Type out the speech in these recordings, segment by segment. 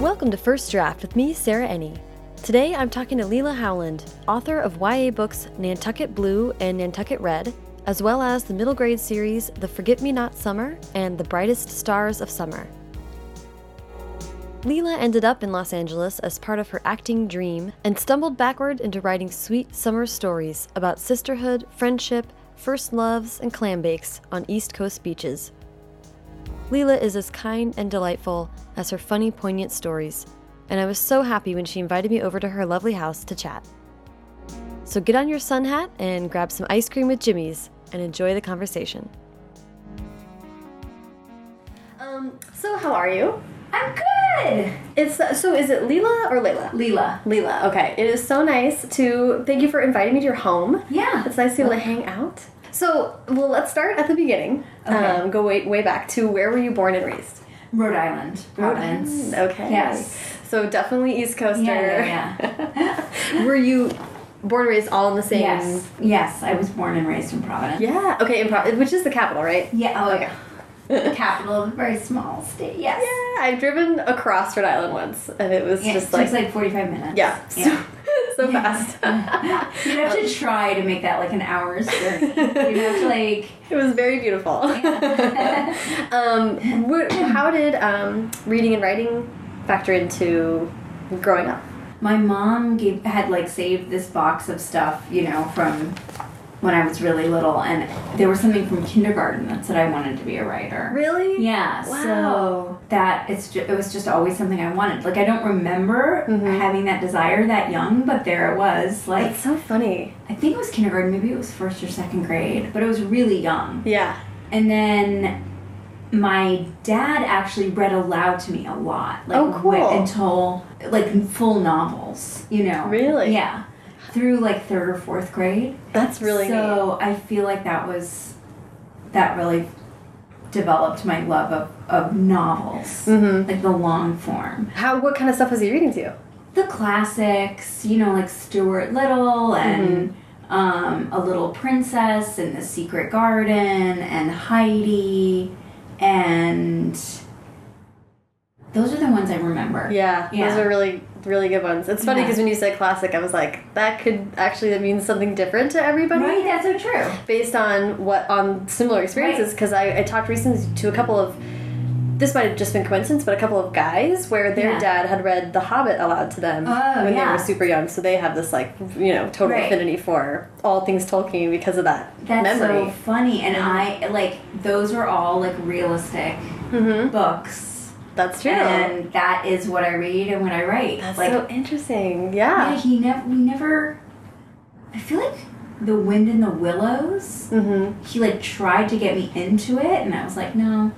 Welcome to First Draft with me, Sarah Enni. Today I'm talking to Leila Howland, author of YA books Nantucket Blue and Nantucket Red, as well as the middle grade series The Forget Me Not Summer and The Brightest Stars of Summer. Leila ended up in Los Angeles as part of her acting dream and stumbled backward into writing sweet summer stories about sisterhood, friendship, first loves, and clam bakes on East Coast beaches. Leila is as kind and delightful as her funny, poignant stories, and I was so happy when she invited me over to her lovely house to chat. So get on your sun hat and grab some ice cream with jimmies and enjoy the conversation. Um, so how are you? I'm good. It's so is it Leela or Layla? Leela. Leela. Okay. It is so nice to thank you for inviting me to your home. Yeah. It's nice to be able to hang out. So, well, let's start at the beginning. Okay. Um, go way way back to where were you born and raised? Rhode Island, Providence. Okay. Yes. So definitely East Coaster. Yeah, yeah, yeah. were you born and raised all in the same? Yes. Yes, I was born and raised in Providence. Yeah. Okay. In Pro which is the capital, right? Yeah. Oh, Okay. The capital of a very small state. Yes. Yeah. I've driven across Rhode Island once, and it was Yeah, just it like, takes like 45 minutes. yeah, Yeah. so, so fast. You'd have to try to make that like an hour's journey. You'd have to like. It was very beautiful. um, how did um, reading and writing factor into growing up? My mom gave had like saved this box of stuff, you know, from when I was really little, and there was something from kindergarten that said I wanted to be a writer. Really? Yeah, Wow. so that it's it was just always something I wanted. Like I don't remember Mhm. having that desire that young, but there it was. Like That's so funny. I think it was kindergarten, maybe it was first or second grade, but it was really young. Yeah. And then my dad actually read aloud to me a lot. Like Oh, cool. until like full novels, you know. Really? Yeah. Through like third or fourth grade. That's really neat. So I feel like that was that really developed my love of, of novels, Mhm. like the long form, How? What kind of stuff was he reading to you? the classics. You know, like Stuart Little and um, A Little Princess and The Secret Garden and Heidi and those are the ones I remember. Yeah, Yeah. those are really, really good ones. It's funny Yeah. because when you said classic, I was like, that could actually mean something different to everybody. Right, that's so true. Based on what on similar experiences, because I, I talked recently to a couple of. This might have just been coincidence, but a couple of guys where their Yeah. dad had read The Hobbit aloud to them Oh, when they were super young, so they have this like you know total Right. affinity for all things Tolkien because of that That's memory. so funny. And I like those were all like realistic mm-hmm. books. That's true. And that is what I read and what I write. That's like so interesting. yeah, Yeah. he never we never I feel like the wind in the willows Mm-hmm. he like tried to get me into it and I was like, no,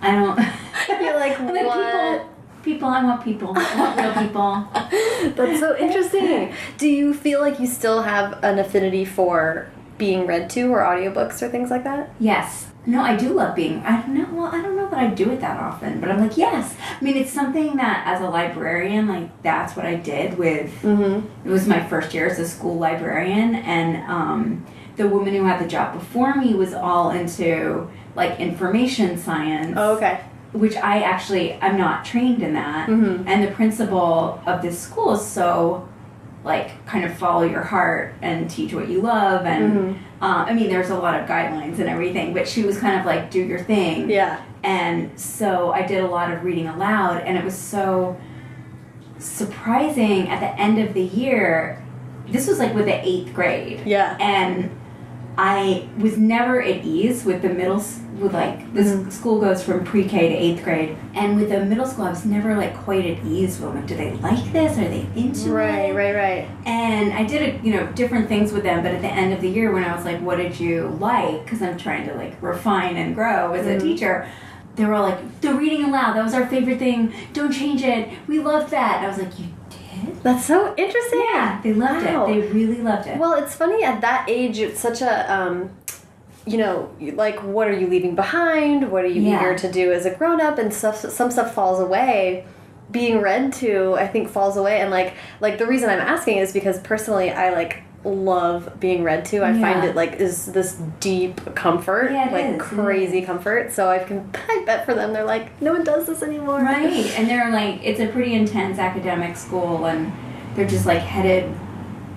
I don't You're like, what? people people, I want people. I want real people. That's so interesting. Do you feel like you still have an affinity for being read to or audiobooks or things like that? Yes. No, I do love being. I don't know. Well, I don't know that I do it that often, but I'm like, yes. I mean, it's something that as a librarian, like that's what I did with. Mm-hmm. It was my first year as a school librarian, and um, the woman who had the job before me was all into like information science, Oh, okay. which I actually I'm not trained in that. Mhm. And the principal of this school is so like kind of follow your heart and teach what you love and Mhm. uh, I mean there's a lot of guidelines and everything but she was kind of like do your thing Yeah. and so I did a lot of reading aloud and it was so surprising at the end of the year this was like with the eighth grade Yeah. and I was never at ease with the middle with like this Mhm. school goes from pre-K to eighth grade, and with the middle school I was never like quite at ease. With like, do they like this? Are they into Right, it? right, right. And I did you know different things with them, but at the end of the year when I was like, what did you like? Because I'm trying to like refine and grow as Mhm. a teacher. They were all like, the reading aloud, that was our favorite thing. Don't change it. We loved that. And I was like, you That's so interesting. Yeah, they loved Wow. it. They really loved it. Well, it's funny at that age. It's such a, um, you know, like what are you leaving behind? What are you Yeah. eager to do as a grown up? And stuff. Some stuff falls away. being read to I think falls away and like like the reason I'm asking is because personally I like love being read to. I Yeah. find it like is this deep comfort, Yeah, like is, crazy comfort. So I can I bet for them they're like no one does this anymore. Right, and they're like, it's a pretty intense academic school, and they're just like headed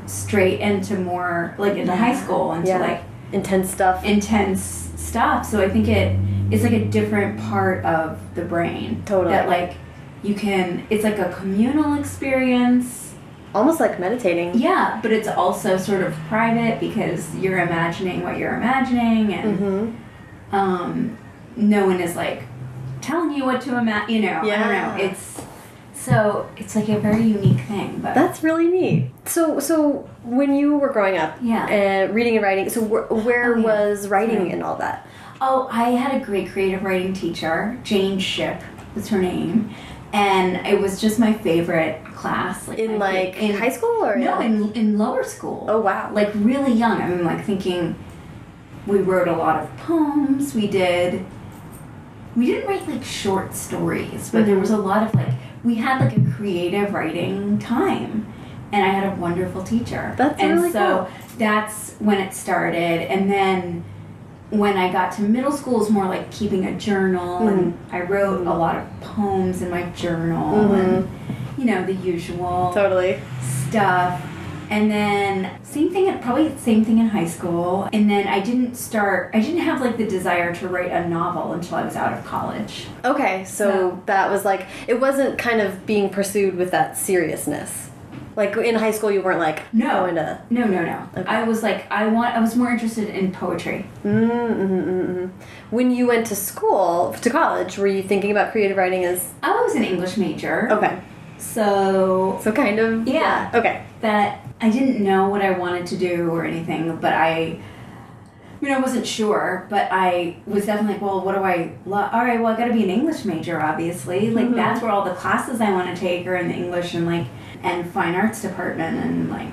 straight into more like into high school into Yeah. like Intense stuff. intense stuff. So I think it it's like a different part of the brain. Totally. That like you can. It's like a communal experience. Almost like meditating. Yeah, but it's also sort of private because you're imagining what you're imagining, and Mm-hmm. um, no one is like telling you what to imagine. You know, yeah. I don't know. It's so it's like a very unique thing, but That's really neat. So, so when you were growing up, Yeah. uh, reading and writing. So, wh where Oh, yeah. was writing Sorry. and all that? Oh, I had a great creative writing teacher. Jane Ship was her name, and it was just my favorite class. Like In like high school or No, in in lower school. Oh wow! like really young. I mean, like thinking. We wrote a lot of poems. We did. We didn't write like short stories, but there was a lot of like we had like a creative writing time, and I had a wonderful teacher. That's and really so cool. that's when it started, and then when I got to middle school, it was more like keeping a journal, and I wrote a lot of poems in my journal, Mhm. and you know the usual totally. stuff. And then same thing, probably same thing in high school. And then I didn't start. I didn't have like the desire to write a novel until I was out of college. Okay, so, So- that was like it wasn't kind of being pursued with that seriousness. Like in high school, you weren't like No. No, no, no. Okay. I was like, I want. I was more interested in poetry. Mm, mm, mm, mm, mm. When you went to school to college, were you thinking about creative writing as I was an English major, okay? so So kind of Yeah. Okay. that I didn't know what I wanted to do or anything, but I. I mean, I wasn't sure, but I was definitely like, well, what do I love? All right, well, I got to be an English major, obviously. Like, Mhm. that's where all the classes I want to take are in English and, like, and fine arts department, and, like,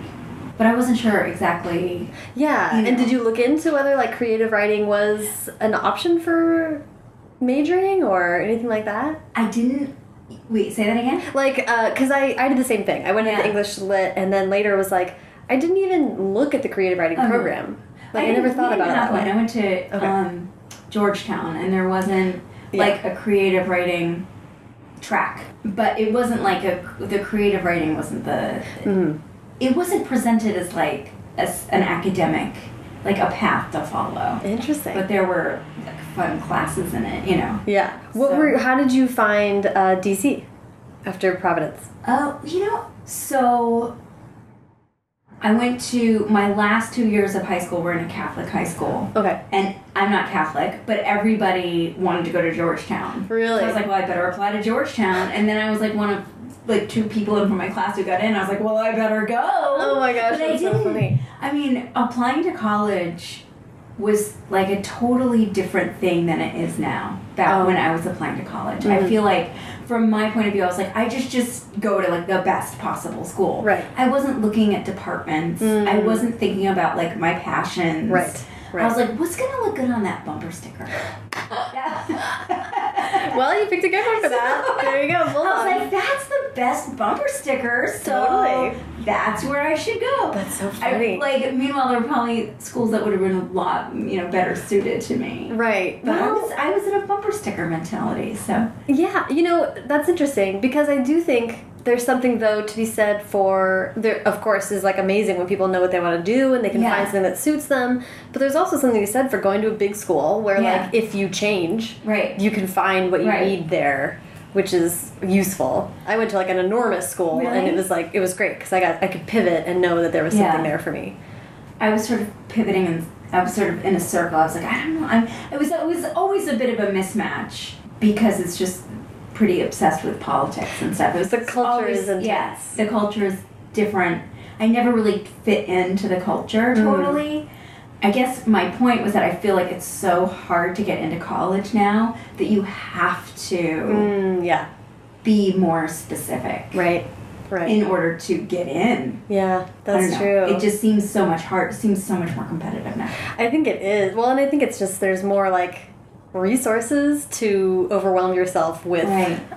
but I wasn't sure exactly. Yeah, You and did you look into whether like creative writing was an option for majoring or anything like that? I didn't. Wait, say that again? Like, uh, cause I I did the same thing. I went into English lit, and then later was like, I didn't even look at the creative writing program. Like I, didn't- never thought about it that one. I went to Okay. um, Georgetown, and there wasn't Yeah. like a creative writing track, but it wasn't like a the creative writing wasn't the. Mhm. It wasn't presented as like as an academic, like a path to follow. Interesting. But there were like, fun classes in it, you know. yeah. What So- were? How did you find uh, DC after Providence? Oh, you know, so I went to my last two years of high school were in a Catholic high school. Okay. And I'm not Catholic, but everybody wanted to go to Georgetown. Really? So I was like, well, I better apply to Georgetown. And then I was like one of like two people in from my class who got in. I was like, well, I better go. Oh my gosh, But I that's so didn't. funny. I mean, applying to college was like a totally different thing than it is now. Back Oh. when I was applying to college, Mhm. I feel like, from my point of view, I was like, I just just go to like the best possible school. Right. I wasn't looking at departments. Mm. I wasn't thinking about like my passions. Right. Right. I was like, what's gonna look good on that bumper sticker? Well, you picked a good one for that. There you go. I was like, that's the best bumper sticker, so Totally. that's where I should go. That's so I, funny. like, meanwhile, there were probably schools that would have been a lot, you know, better suited to me. right. But I was, I was in a bumper sticker mentality, so Yeah, you know, that's interesting because I do think there's something though to be said for there of course is like amazing when people know what they want to do and they can Yeah. find something that suits them, but there's also something to be said for going to a big school where Yeah. like if you change, right. you can find what you Right. need there, which is useful. I went to like an enormous school and it was like it was great because I got I could pivot and know that there was Yeah. something there for me. I was sort of pivoting and I was sort of in a circle. I was like, I don't know. I'm. It was. It was always a bit of a mismatch because it's just pretty obsessed with politics and stuff. It was The culture always, is intense. Yeah, the culture is different. I never really fit into the culture Mm. totally. I guess my point was that I feel like it's so hard to get into college now that you have to Mm, yeah. be more specific Right. Right. in order to get in. yeah, that's true. It just seems so much hard. Seems so much more competitive now. I think it is. Well, and I think it's just there's more like resources to overwhelm yourself with Right.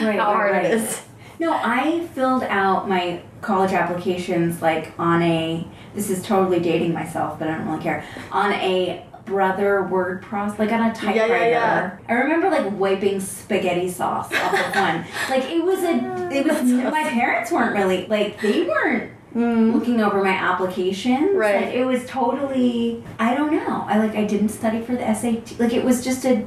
Right, how right, hard right. it is. No, I filled out my college applications like on a. This is totally dating myself, but I don't really care. On a brother word process, like on a typewriter. yeah, typewriter. yeah. I remember like wiping spaghetti sauce off of one. Like it was a. It was. my parents weren't really like they weren't looking over my applications. Mm. Right. Like it was totally. I don't know. I like I didn't study for the SAT. Like it was just a.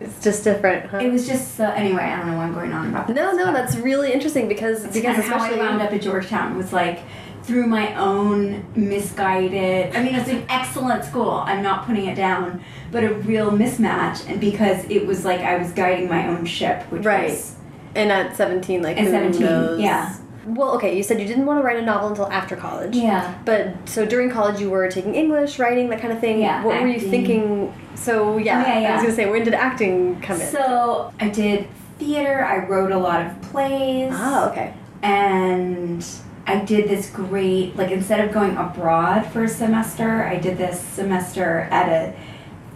It's just different, huh? It was just so. Anyway, I don't know why I'm going on about this. no, no, that's really interesting because because kind of how I especially wound up at Georgetown was like through my own misguided. I mean, it's an excellent school. I'm not putting it down, but a real mismatch, and because it was like I was guiding my own ship, which Right. was and at seventeen, like At who 17, knows? yeah. Well, okay, you said you didn't want to write a novel until after college. yeah. But so during college, you were taking English, writing, that kind of thing. Yeah, What were you thinking? So yeah, Yeah, I was gonna say, when did acting come in? So I did theater. I wrote a lot of plays. oh, okay. and I did this great like instead of going abroad for a semester, I did this semester at a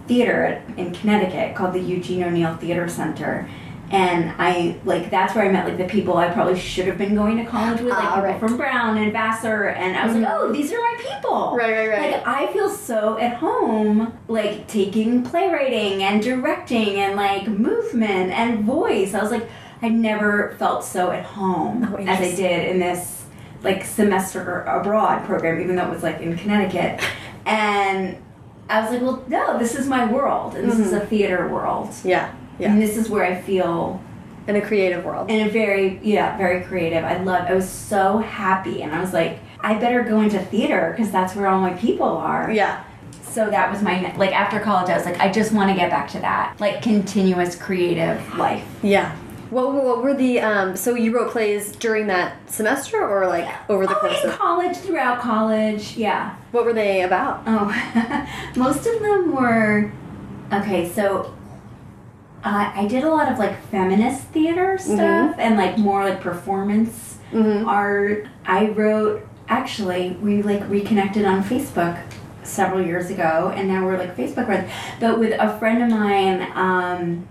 theater in Connecticut called the Eugene O'Neill Theater Center. And I like that's where I met like the people I probably should have been going to college with, like people right. from Brown and Vassar, and I was like, Mhm. oh, these are my people. Right, right, right. Like I feel so at home, like taking playwriting and directing and like movement and voice. I was like, I never felt so at home Oh, as I did in this like semester abroad program, even though it was like in Connecticut. And I was like, well, no, this is my world, and this is Mhm. a theater world, Yeah, yeah. and this is where I feel In a creative world. in a very yeah very creative i love i was so happy and i was like i better go into theater because that's where all my people are yeah. so that was my like after college i was like i just want to get back to that like continuous creative life Yeah. What, what were the um? So you wrote plays during that semester, or like over the oh, course in of? college throughout college yeah What were they about? oh most of them were okay so uh, i did a lot of like feminist theater stuff and like more like performance Mm-hmm. art. I wrote actually we like reconnected on Facebook several years ago and now we're like Facebook friends. But with a friend of mine, um,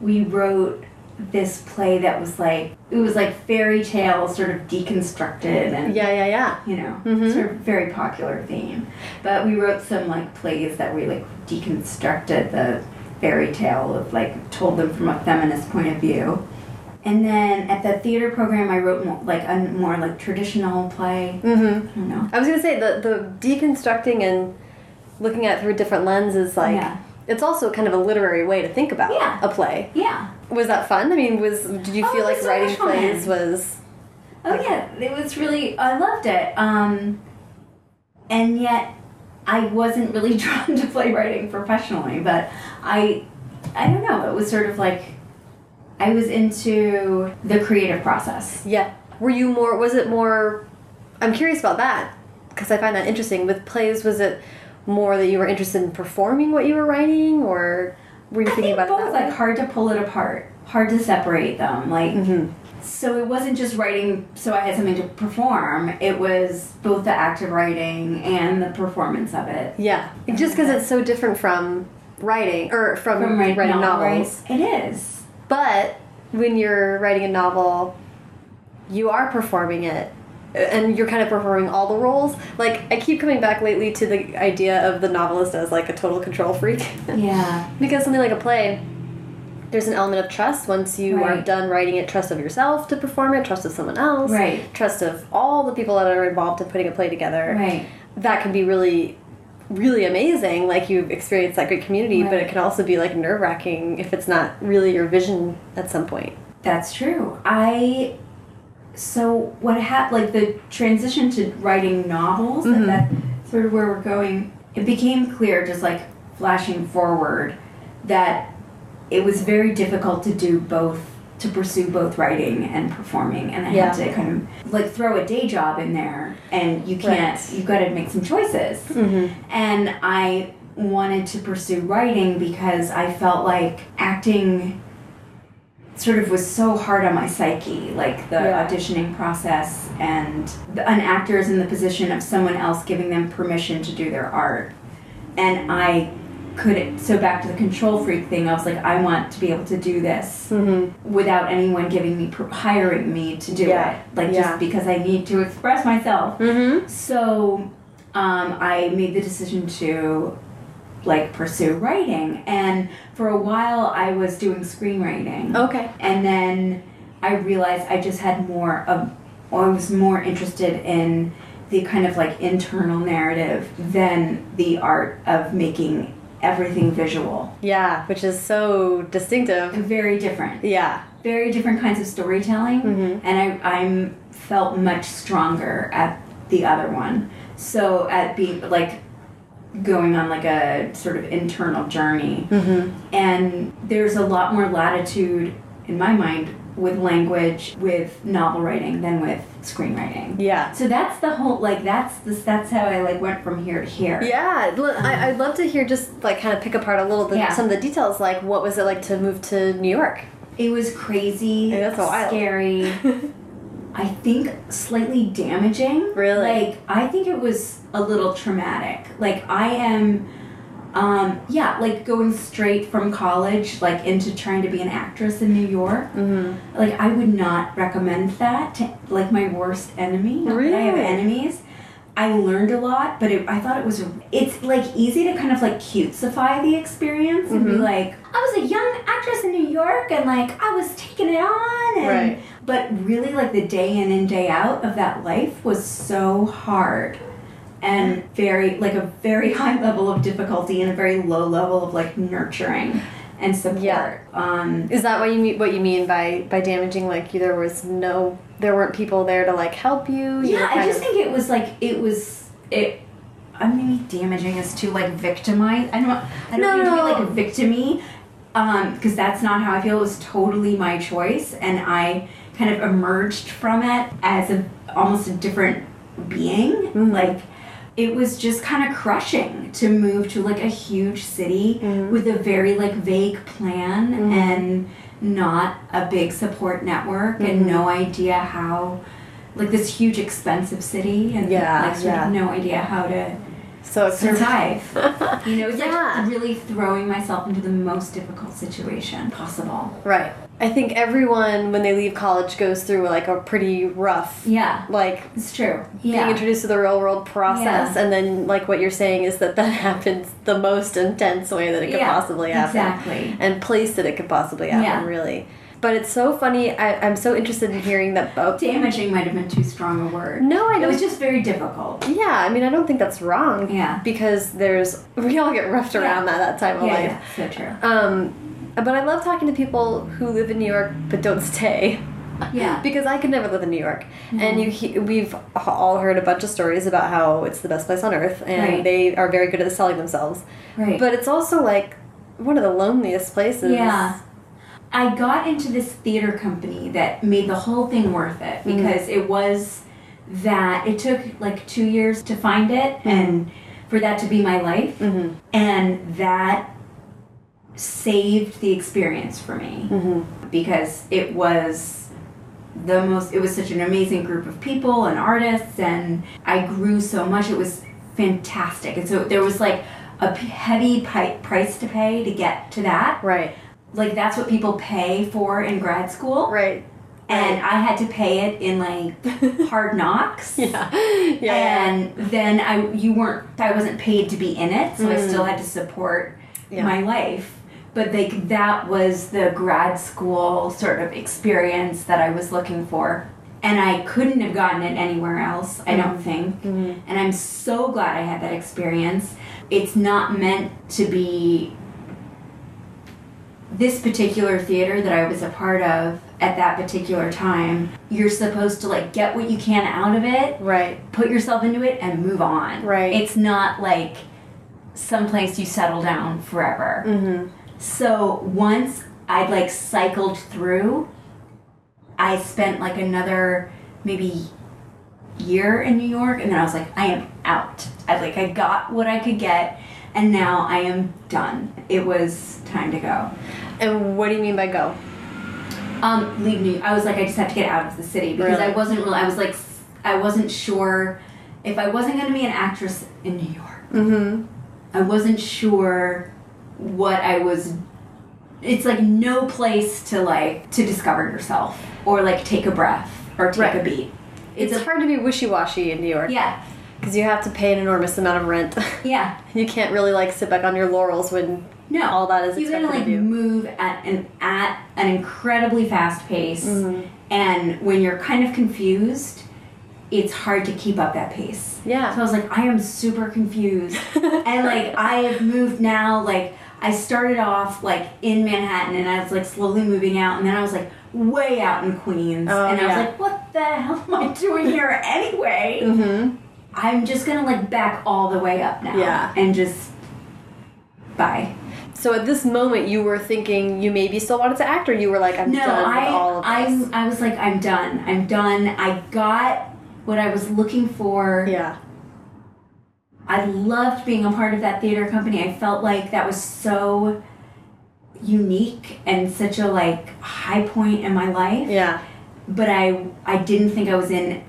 we wrote this play that was like it was like fairy tale sort of deconstructed and Yeah, yeah, yeah. you know Mhm. sort of very popular theme. But we wrote some like plays that we like deconstructed the fairy tale of like told them from a feminist point of view. And then at the theater program, I wrote more, like a more like traditional play. Mm-hmm. I don't know. I was gonna say the the deconstructing and looking at it through different lenses, like Yeah. it's also kind of a literary way to think about Yeah. a play. Yeah. Was that fun? I mean, was did you Oh, feel like so writing plays was? Oh yeah, it was really. I loved it. Um, and yet, I wasn't really drawn to playwriting professionally. But I, I don't know. It was sort of like I was into the creative process. Yeah. Were you more? Was it more? I'm curious about that because I find that interesting. With plays, was it more that you were interested in performing what you were writing, or were you I thinking think about both. it that Like hard to pull it apart, hard to separate them. Like. hmm So it wasn't just writing so I had something to perform. It was both the act of writing and the performance of it. Yeah. Just because it's so different from writing or from, From writing, writing novels. novels. It is. But when you're writing a novel, you are performing it. And you're kind of performing all the roles. Like, I keep coming back lately to the idea of the novelist as like a total control freak. Yeah. because something like a play, there's an element of trust once you are done writing it trust of yourself to perform it, trust of someone else, Right. trust of all the people that are involved in putting a play together Right. that can be really really amazing like you've experienced that great community but it can also be like nerve-wracking if it's not really your vision at some point That's true. I so what happened like the transition to writing novels Mhm. and that sort of where we're going it became clear just like flashing forward that it was very difficult to do both to pursue both writing and performing and I Yeah. had to kind of like throw a day job in there and you can't Right. you've got to make some choices mm-hmm. and I wanted to pursue writing because I felt like acting sort of was so hard on my psyche, like the Yeah. auditioning process, and the, an actor is in the position of someone else giving them permission to do their art. And I couldn't. So back to the control freak thing, I was like, I want to be able to do this without anyone giving me hiring me to do Yeah. it, like Yeah. just because I need to express myself. Mm-hmm. So um, I made the decision to like pursue writing, and for a while I was doing screenwriting. Okay. And then I realized I just had more of, I was more interested in the kind of like internal narrative than the art of making everything visual. Yeah, which is so distinctive. Very different. Yeah. Very different kinds of storytelling. Mhm. And I I'm felt much stronger at the other one. So at being like going on like a sort of internal journey Mm-hmm. and there's a lot more latitude in my mind with language with novel writing than with screenwriting Yeah. so that's the whole like that's this that's how i like went from here to here Yeah, um, i'd love to hear just like kind of pick apart a little bit Yeah. some of the details. Like, what was it like to move to New York? it was crazy Yeah, that's wild. scary i think slightly damaging Really? like i think it was a little traumatic like i am um yeah like going straight from college like into trying to be an actress in new york mm-hmm. like I would not recommend that to like my worst enemy. That I have Really? enemies. I learned a lot, but it, I thought it was it's like easy to kind of like cutesify the experience and be Mhm. like I was a young actress in New York and like I was taking it on and Right. but really like the day in and day out of that life was so hard and very like a very high level of difficulty and a very low level of like nurturing and support. Yeah. Um Is that what you mean? What you mean by by damaging? Like, you, there was no, there weren't people there to like help you. you yeah, I just think it was like it was it. I mean, damaging is to like victimize. I don't. I don't No, mean to be like victimy, um, because that's not how I feel. It was totally my choice, and I kind of emerged from it as a almost a different being. Mhm. Like. It was just kind of crushing to move to like a huge city Mhm. with a very like vague plan Mhm. and not a big support network Mhm. and no idea how like this huge expensive city and Yeah, like sort yeah. of no idea how to so it's survive. you know, it's Yeah. like really throwing myself into the most difficult situation possible. right. I think everyone when they leave college goes through like a pretty rough, Yeah, like it's true. being Yeah. introduced to the real world process, Yeah. and then like what you're saying is that that happens the most intense way that it could Yeah, possibly happen, Exactly. and place that it could possibly happen. Really. But it's so funny. I, I'm so interested in hearing that both. Damaging might have been too strong a word. No, I know. It was just very difficult. Yeah, I mean, I don't think that's wrong. Yeah. Because there's we all get roughed around Yeah. that that time of Yeah, life. yeah, so true. Um, but I love talking to people who live in New York but don't stay. Yeah. Because I could never live in New York, and Mhm. you he, we've all heard a bunch of stories about how it's the best place on earth, and Right. they are very good at selling themselves. Right. But it's also like one of the loneliest places. Yeah. I got into this theater company that made the whole thing worth it Mm. because it was that it took like two years to find it and for that to be my life. Mhm. And that saved the experience for me Mhm. because it was the most it was such an amazing group of people and artists and i grew so much it was fantastic and so there was like a heavy pi- price to pay to get to that Right. Like that's what people pay for in grad school Right. and i had to pay it in like hard knocks Yeah. Yeah. and then i you weren't i wasn't paid to be in it so i Mm. still had to support Yeah. my life but like that was the grad school sort of experience that i was looking for and i couldn't have gotten it anywhere else i don't think Mhm. and i'm so glad i had that experience it's not meant to be this particular theater that I was a part of at that particular time, you're supposed to like get what you can out of it, Right. put yourself into it, and move on. Right. It's not like someplace you settle down forever. Mm-hmm. So once I'd like cycled through, I spent like another maybe year in New York, and then I was like, I am out. I like I got what I could get, and now I am done. It was time to go. And what do you mean by go? Um, leave New. I was like, I just have to get out of the city because Really? I wasn't really. I was like, I wasn't sure if I wasn't going to be an actress in New York. Mm-hmm. I wasn't sure what I was. It's like no place to like to discover yourself or like take a breath or take Right. a beat. It's, a, hard to be wishy-washy in New York. yeah, Because you have to pay an enormous amount of rent. yeah. you can't really like sit back on your laurels when No, all that is you gotta like move at an at an incredibly fast pace, Mm-hmm. and when you're kind of confused, it's hard to keep up that pace. Yeah. So I was like, I am super confused, and like I have moved now. Like I started off like in Manhattan, and I was like slowly moving out, and then I was like way out in Queens, Oh, and I was like, what the hell am I doing here anyway? Mm-hmm. I'm just gonna like back all the way up now, Yeah. and just bye. So at this moment, you were thinking you maybe still wanted to act, or you were like, I'm No, done I, with all of this. I, I was like, I'm done. I'm done. I got what I was looking for. yeah. I loved being a part of that theater company. I felt like that was so unique and such a like high point in my life. Yeah. But I, I didn't think I was in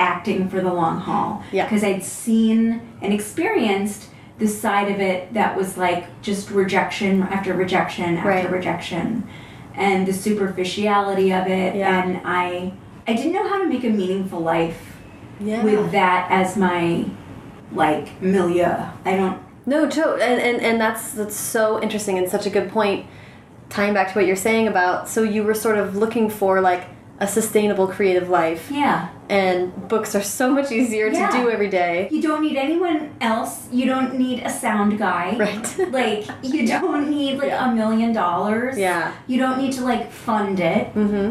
acting for the long haul. Yeah. Because I'd seen and experienced the side of it that was like just rejection after rejection after Right. rejection and the superficiality of it Yeah. and I I didn't know how to make a meaningful life Yeah. with that as my like milieu. I don't No, to and, and and that's that's so interesting and such a good point. Tying back to what you're saying about, so you were sort of looking for like a sustainable creative life, yeah. And books are so much easier Yeah. to do every day. You don't need anyone else. You don't need a sound guy. Right. Like you don't need like a million dollars. Yeah. You don't need to like fund it. Mm-hmm.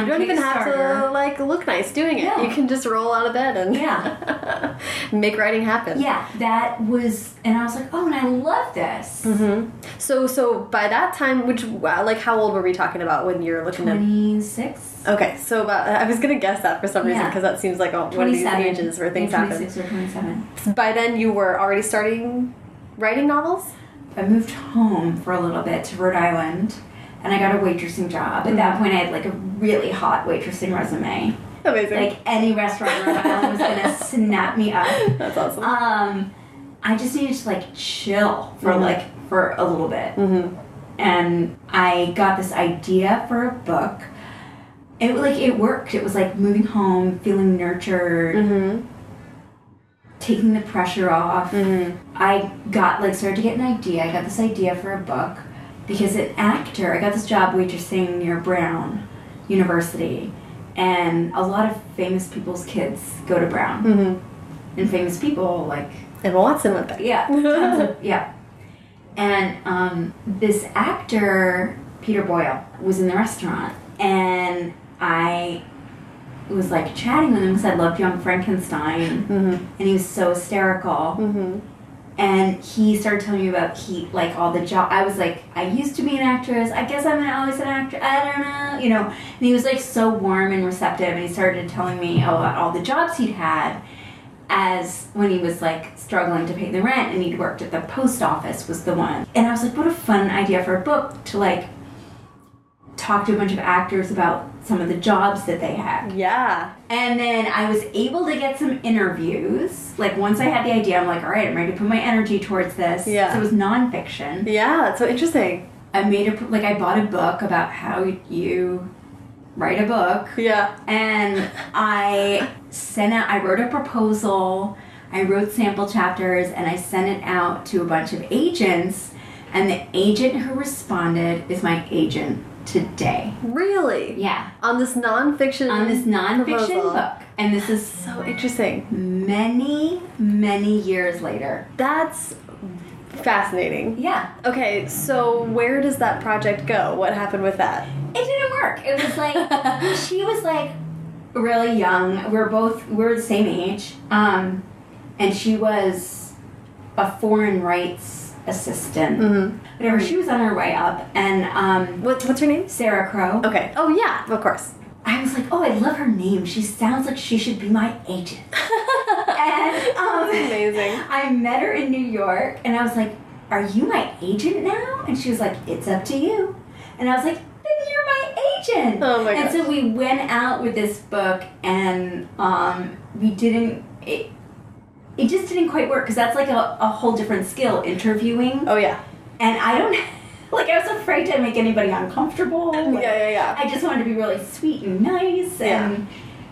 You don't even have to like look nice doing it. You can just roll out of bed and Yeah. make writing happen. Yeah, that was, and I was like, oh, and I love this. Mm -hmm. So so by that time, which wow, like how old were we talking about when you're looking at? Twenty six. Okay, so about I was gonna guess that for some reason Yeah. because that seems like oh, one of these ages where things yeah, happen. 26 or 27. By then, you were already starting writing novels. I moved home for a little bit to Rhode Island, and I got a waitressing job. At Mm-hmm. that point, I had like a really hot waitressing resume. Amazing. Like any restaurant Island was gonna snap me up. That's awesome. Um, I just needed to like chill for Mhm. like for a little bit, mm-hmm. and I got this idea for a book. It like it worked. It was like moving home, feeling nurtured, Mm-hmm. taking the pressure off. Mm-hmm. I got like started to get an idea. I got this idea for a book because an actor. I got this job waitressing near Brown University, and a lot of famous people's kids go to Brown, Mm-hmm. and famous people like Emma Watson went there. yeah, of, yeah. And um, this actor Peter Boyle was in the restaurant, and I was like chatting with him because I loved Young Frankenstein, Mm-hmm. and he was so hysterical Mm-hmm. And he started telling me about he like all the job I was like I used to be an actress. I guess I'm always an actor I don't know you know. And he was like so warm and receptive and he started telling me about all the jobs he'd had as when he was like struggling to pay the rent and he'd worked at the post office was the one. And I was like what a fun idea for a book to like talk to a bunch of actors about some of the jobs that they had Yeah. and then I was able to get some interviews. Like once I had the idea, I'm like, all right, I'm ready to put my energy towards this. Yeah. So it was nonfiction. Yeah. That's so interesting. I made a like I bought a book about how you write a book, Yeah. and I sent out. I wrote a proposal. I wrote sample chapters, and I sent it out to a bunch of agents. And the agent who responded is my agent today. Really. Yeah. On this nonfiction. On this nonfiction proposal. book, and this is So interesting. many, many years later. That's fascinating. Yeah. Okay, so where does that project go? What happened with that? It didn't work. It was like she was like really young. We're both we're the same age. Um and she was a foreign rights assistant. Mm-hmm. Whatever. She was on her way up and um What, what's her name? Sara Crowe. Okay. Oh yeah, of course. I was like, oh, I love her name. She sounds like she should be my agent. and um, That's amazing. I met her in New York, and I was like, "Are you my agent now?" And she was like, "It's up to you." And I was like, "Then you're my agent." Oh my And gosh. so we went out with this book, and um, we didn't. It, it just didn't quite work because that's like a, a whole different skill interviewing Oh yeah. and I don't like I was afraid to make anybody uncomfortable. Like, yeah, yeah, yeah. I just wanted to be really sweet and nice. And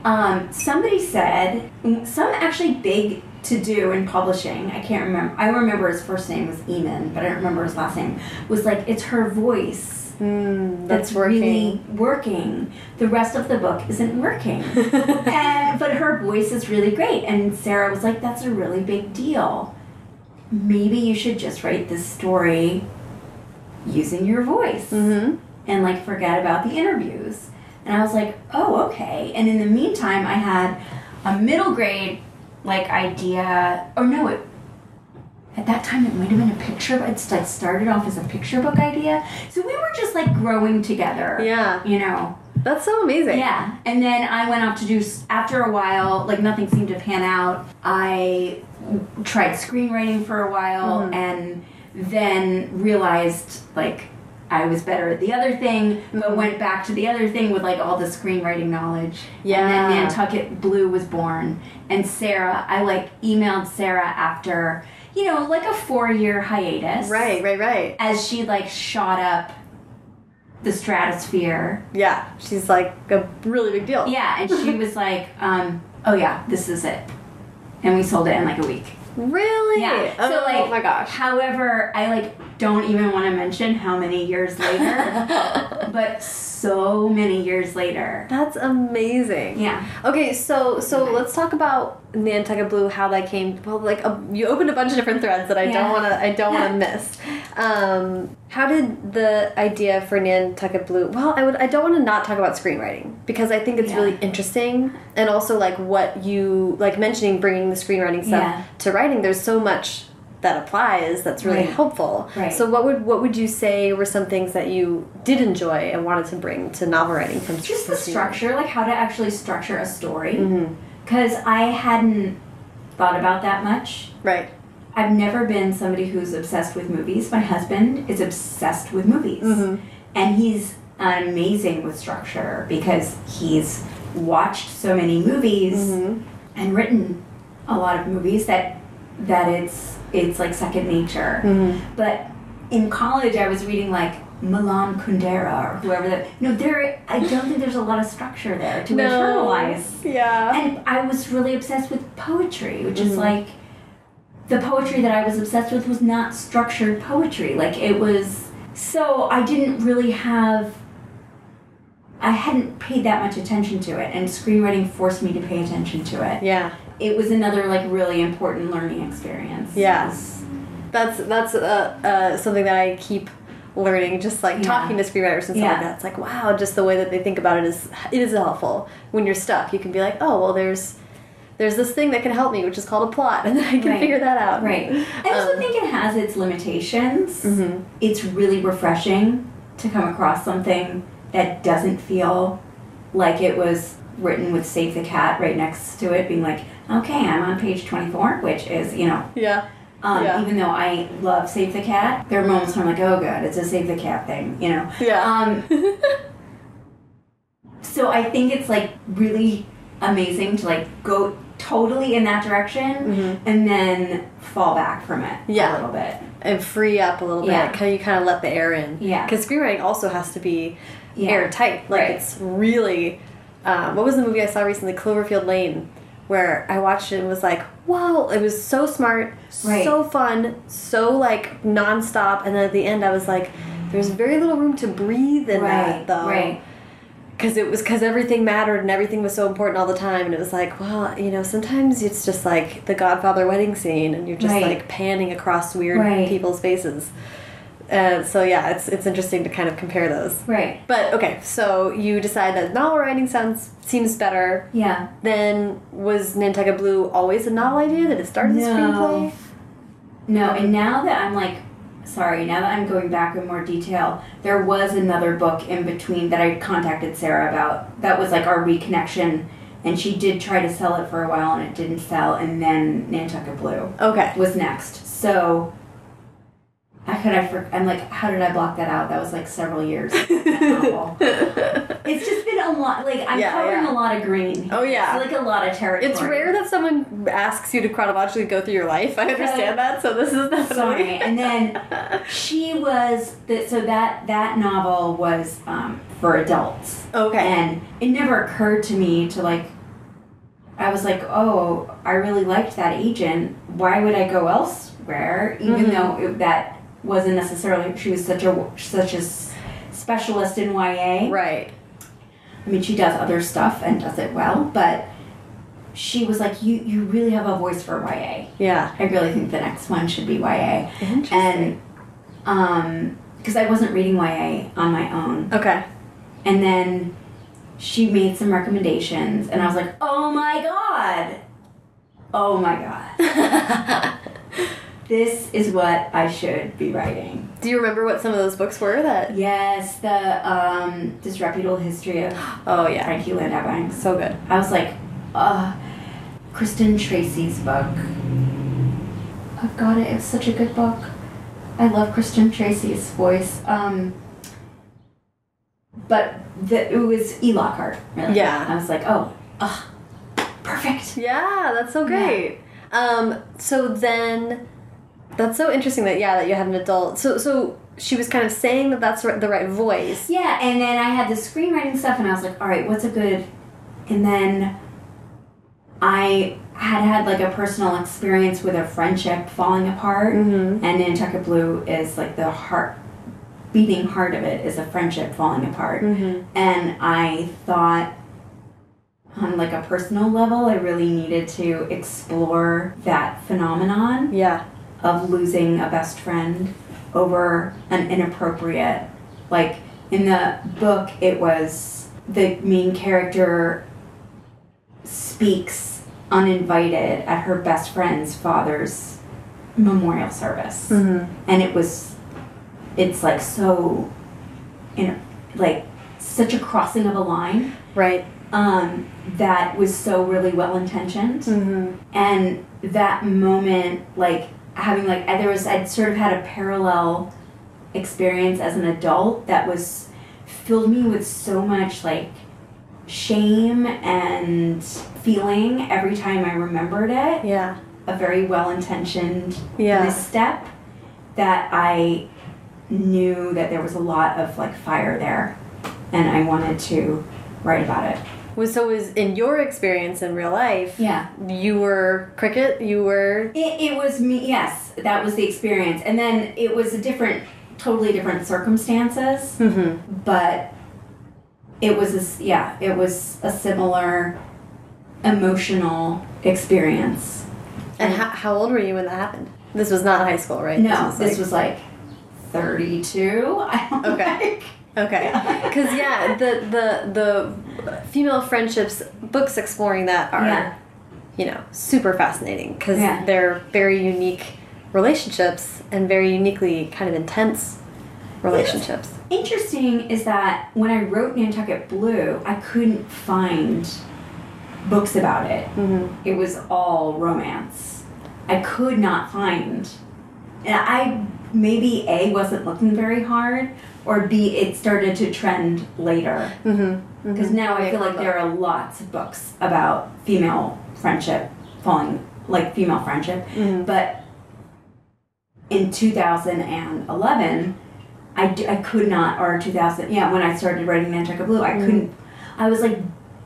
um, somebody said some actually big to do in publishing. I can't remember. I remember his first name was Eamon, but I don't remember his last name. Was like it's her voice. Mm, That's, that's working. really working. The rest of the book isn't working, and but her voice is really great. And Sara was like, "That's a really big deal. Maybe you should just write this story using your voice." Mm-hmm. and like forget about the interviews. And I was like, oh, okay. And in the meantime, I had a middle grade like idea, or no, it, at that time it might have been a picture. but It's like started off as a picture book idea. So we were just like growing together. Yeah. You know. That's so amazing. Yeah. And then I went off to do after a while, like nothing seemed to pan out. I tried screenwriting for a while Mhm. and then realized like I was better at the other thing, but Mhm. went back to the other thing with like all the screenwriting knowledge. Yeah. And then Nantucket Blue was born. And Sara, I like emailed Sara after, you know, like a four year hiatus. Right, right, right. As she like shot up the stratosphere. Yeah. She's like a really big deal. Yeah, and she was like, um, oh yeah, this is it. And we sold it in like a week. Really? Yeah. Oh, so like my gosh. However, I like don't even want to mention how many years later, but so many years later. That's amazing. Yeah. Okay, so so Okay. let's talk about Nantucket Blue, how that came. Well, like uh, you opened a bunch of different threads that I Yeah. don't want to. I don't want to miss. Um, how did the idea for Nantucket Blue? Well, I would. I don't want to not talk about screenwriting because I think it's Yeah. really interesting, and also like what you like mentioning bringing the screenwriting stuff Yeah. to writing. There's so much that applies that's really Right. helpful. Right. So what would what would you say were some things that you did enjoy and wanted to bring to novel writing from Just from the structure, like how to actually structure a story. Mm-hmm. Because I hadn't thought about that much. Right. I've never been somebody who's obsessed with movies. My husband is obsessed with movies. Mhm. And he's amazing with structure because he's watched so many movies Mhm. and written a lot of movies that that it's it's like second nature. Mhm. But in college I was reading like Milan Kundera or whoever that no there I don't think there's a lot of structure there to internalize. Yeah. And I was really obsessed with poetry, which is Mhm. like the poetry that I was obsessed with was not structured poetry. Like it was so I didn't really have I hadn't paid that much attention to it and screenwriting forced me to pay attention to it. yeah. It was another like really important learning experience. Yeah. Was- That's that's uh, uh, something that I keep learning. Just like Yeah. talking to screenwriters and stuff Yeah. like that. It's like wow, just the way that they think about it is it is helpful. When you're stuck, you can be like, oh well, there's there's this thing that can help me, which is called a plot, and then I can Right. figure that out. Right. I also Um, think it has its limitations. mhm. It's really refreshing to come across something that doesn't feel like it was written with Save the Cat right next to it, being like, okay, I'm on page 24, which is, you know, Yeah. um, Yeah. even though I love Save the Cat, there are moments where I'm like, oh god, it's a Save the Cat thing, you know? Yeah. Um, so I think it's like really amazing to like go totally in that direction Mhm. and then fall back from it Yeah. a little bit. and free up a little Yeah. bit. Can you kind of let the air in? Yeah. Because screenwriting also has to be Yeah. airtight. Like Right. it's really. Um, what was the movie I saw recently? Cloverfield Lane, where I watched it and was like, "Wow!" It was so smart, Right. so fun, so like nonstop. And then at the end, I was like, "There's very little room to breathe in that, though." right. Because it was because everything mattered and everything was so important all the time and it was like well you know sometimes it's just like the godfather wedding scene and you're just Right. like panning across weird Right. people's faces uh, so yeah it's it's interesting to kind of compare those Right. but okay so you decide that novel writing sounds seems better Yeah. then was nantucket blue always a novel idea that it started No. screenplay No, and now that I'm like, sorry, now that I'm going back in more detail, there was another book in between that I contacted Sara about. That was like our reconnection, and she did try to sell it for a while and it didn't sell, and then Nantucket Blue okay was next. So How could I? For, I'm like, how did I block that out? That was like several years. it's just been a lot. Like I'm Yeah, covering yeah. a lot of green. Oh, yeah. it's like a lot of territory. It's rare that someone asks you to chronologically go through your life. I understand that, so this is definitely. Sorry, and then she was the, so that that novel was um, for adults. Okay. And it never occurred to me to like. I was like, oh, I really liked that agent. Why would I go elsewhere? Even Mhm. though it, that wasn't necessarily she was such a such a specialist in YA. Right. I mean, she does other stuff and does it well, but she was like, you you really have a voice for YA. Yeah. I really think the next one should be YA. Interesting. And um because I wasn't reading YA on my own. Okay. And then she made some recommendations and I was like, "Oh my god. Oh my god. this is what I should be writing." Do you remember what some of those books were that? Yes, the um disreputable history of Oh yeah. Frankie Landau So good. I was like, uh, Kristen Tracy's book. I've got it. It's such a good book. I love Kristen Tracy's voice. Um, but the, it was E. Lockhart. Really. Yeah. I was like, oh, ugh, perfect. Yeah, that's so great. Um, so then, that's so interesting that yeah that you had an adult. So so she was kind of saying that that's the right voice. Yeah, and then I had the screenwriting stuff, and I was like, all right, what's a good. And then I had had like a personal experience with a friendship falling apart, Mhm. and Nantucket Blue is like the heart, beating heart of it is a friendship falling apart. Mhm. And I thought, on like a personal level, I really needed to explore that phenomenon Yeah. Of losing a best friend over an inappropriate like in the book it was the main character speaks uninvited at her best friend's father's memorial service Mhm. and it was it's like so in like such a crossing of a line Right. um, that was so really well intentioned Mhm. and that moment like having like I- there was i'd sort of had a parallel experience as an adult that was filled me with so much like shame and feeling every time i remembered it Yeah. a very well intentioned Yeah. misstep that i knew that there was a lot of like fire there and i wanted to write about it Was so was in your experience in real life. yeah You were cricket. You were. It, it was me, yes, that was the experience. And then it was a different, totally different circumstances, Mhm. but it was, a, yeah, it was a similar emotional experience. And how, how old were you when that happened? This was not high school, right? No, this like- was like 32. I don't Okay. think. Okay, because yeah, the the the female friendships books exploring that are, Yeah. you know, super fascinating because Yeah. they're very unique relationships and very uniquely kind of intense relationships. Interesting is that when I wrote Nantucket Blue, I couldn't find books about it. hmm it was all romance. I could not find, and I maybe A wasn't looking very hard, or B it started to trend later. hmm Because now I feel like there are lots of books about female friendship falling, like female friendship. Mhm. But in 2011, I, d- I could not, or 2000, yeah, when I started writing Nantucket Blue, I couldn't, I was like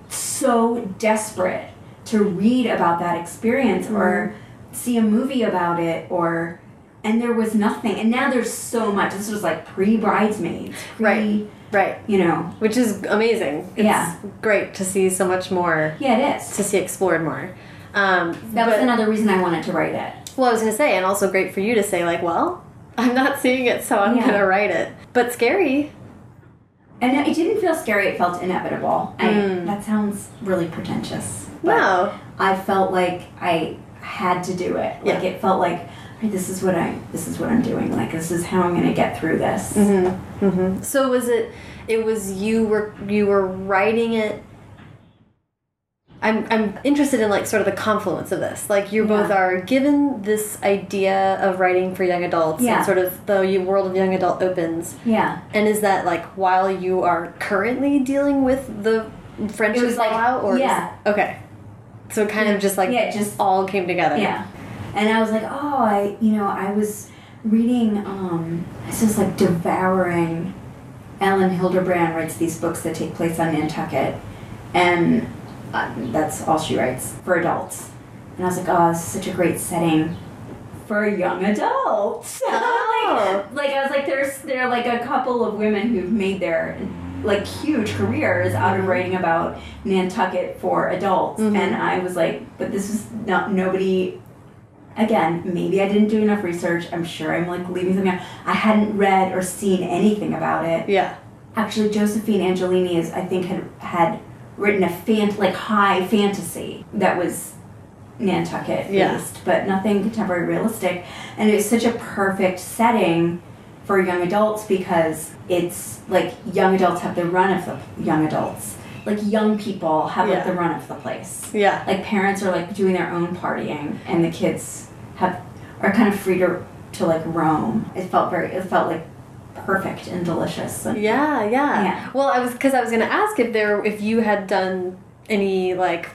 so desperate to read about that experience or see a movie about it or, and there was nothing. And now there's so much. This was like pre Bridesmaids, pre, Right. Right, you know, which is amazing. It's Yeah. great to see so much more, yeah, it is. to see explored more. Um, That was but- another reason I wanted to write it. Well, I was gonna say, and also great for you to say, like, well, I'm not seeing it, so I'm Yeah. gonna write it. But scary. And it didn't feel scary, it felt inevitable. I, Mm. that sounds really pretentious. But No. I felt like I had to do it. Like Yeah. it felt like "Hey, this is what I this is what I'm doing. Like this is how I'm gonna get through this. Mm-hmm. Mm-hmm. So was it? It was you were you were writing it. I'm I'm interested in like sort of the confluence of this. Like you both are given this idea of writing for young adults, Yeah. and sort of the world of young adult opens. Yeah. And is that like while you are currently dealing with the friendship It was, like- fallout, or is- yeah. okay, so it kind of just like Yeah, just- all came together. Yeah. And I was like, oh, I, you know, I was reading, um, I was just like devouring. Elin Hilderbrand writes these books that take place on Nantucket, and uh, that's all she writes for adults. And I was like, oh, this is such a great setting for young adults. Oh. like, like I was like, there's there are like a couple of women who've made their like huge careers out of writing about Nantucket for adults, Mhm. and I was like, but this is not nobody. Again, maybe I didn't do enough research. I'm sure I'm like leaving something out. I hadn't read or seen anything about it. Yeah. Actually, Josephine Angelini is, I think, had had written a fan like high fantasy that was Nantucket Yeah. based, but nothing contemporary realistic. And it was such a perfect setting for young adults because it's like young adults have the run of the young adults. Like young people have like the run of the place. Yeah. Like parents are like doing their own partying, and the kids have are kind of free to to like roam. It felt very. It felt like perfect and delicious. And Yeah, yeah. Yeah. Well, I was because I was gonna ask if there if you had done any like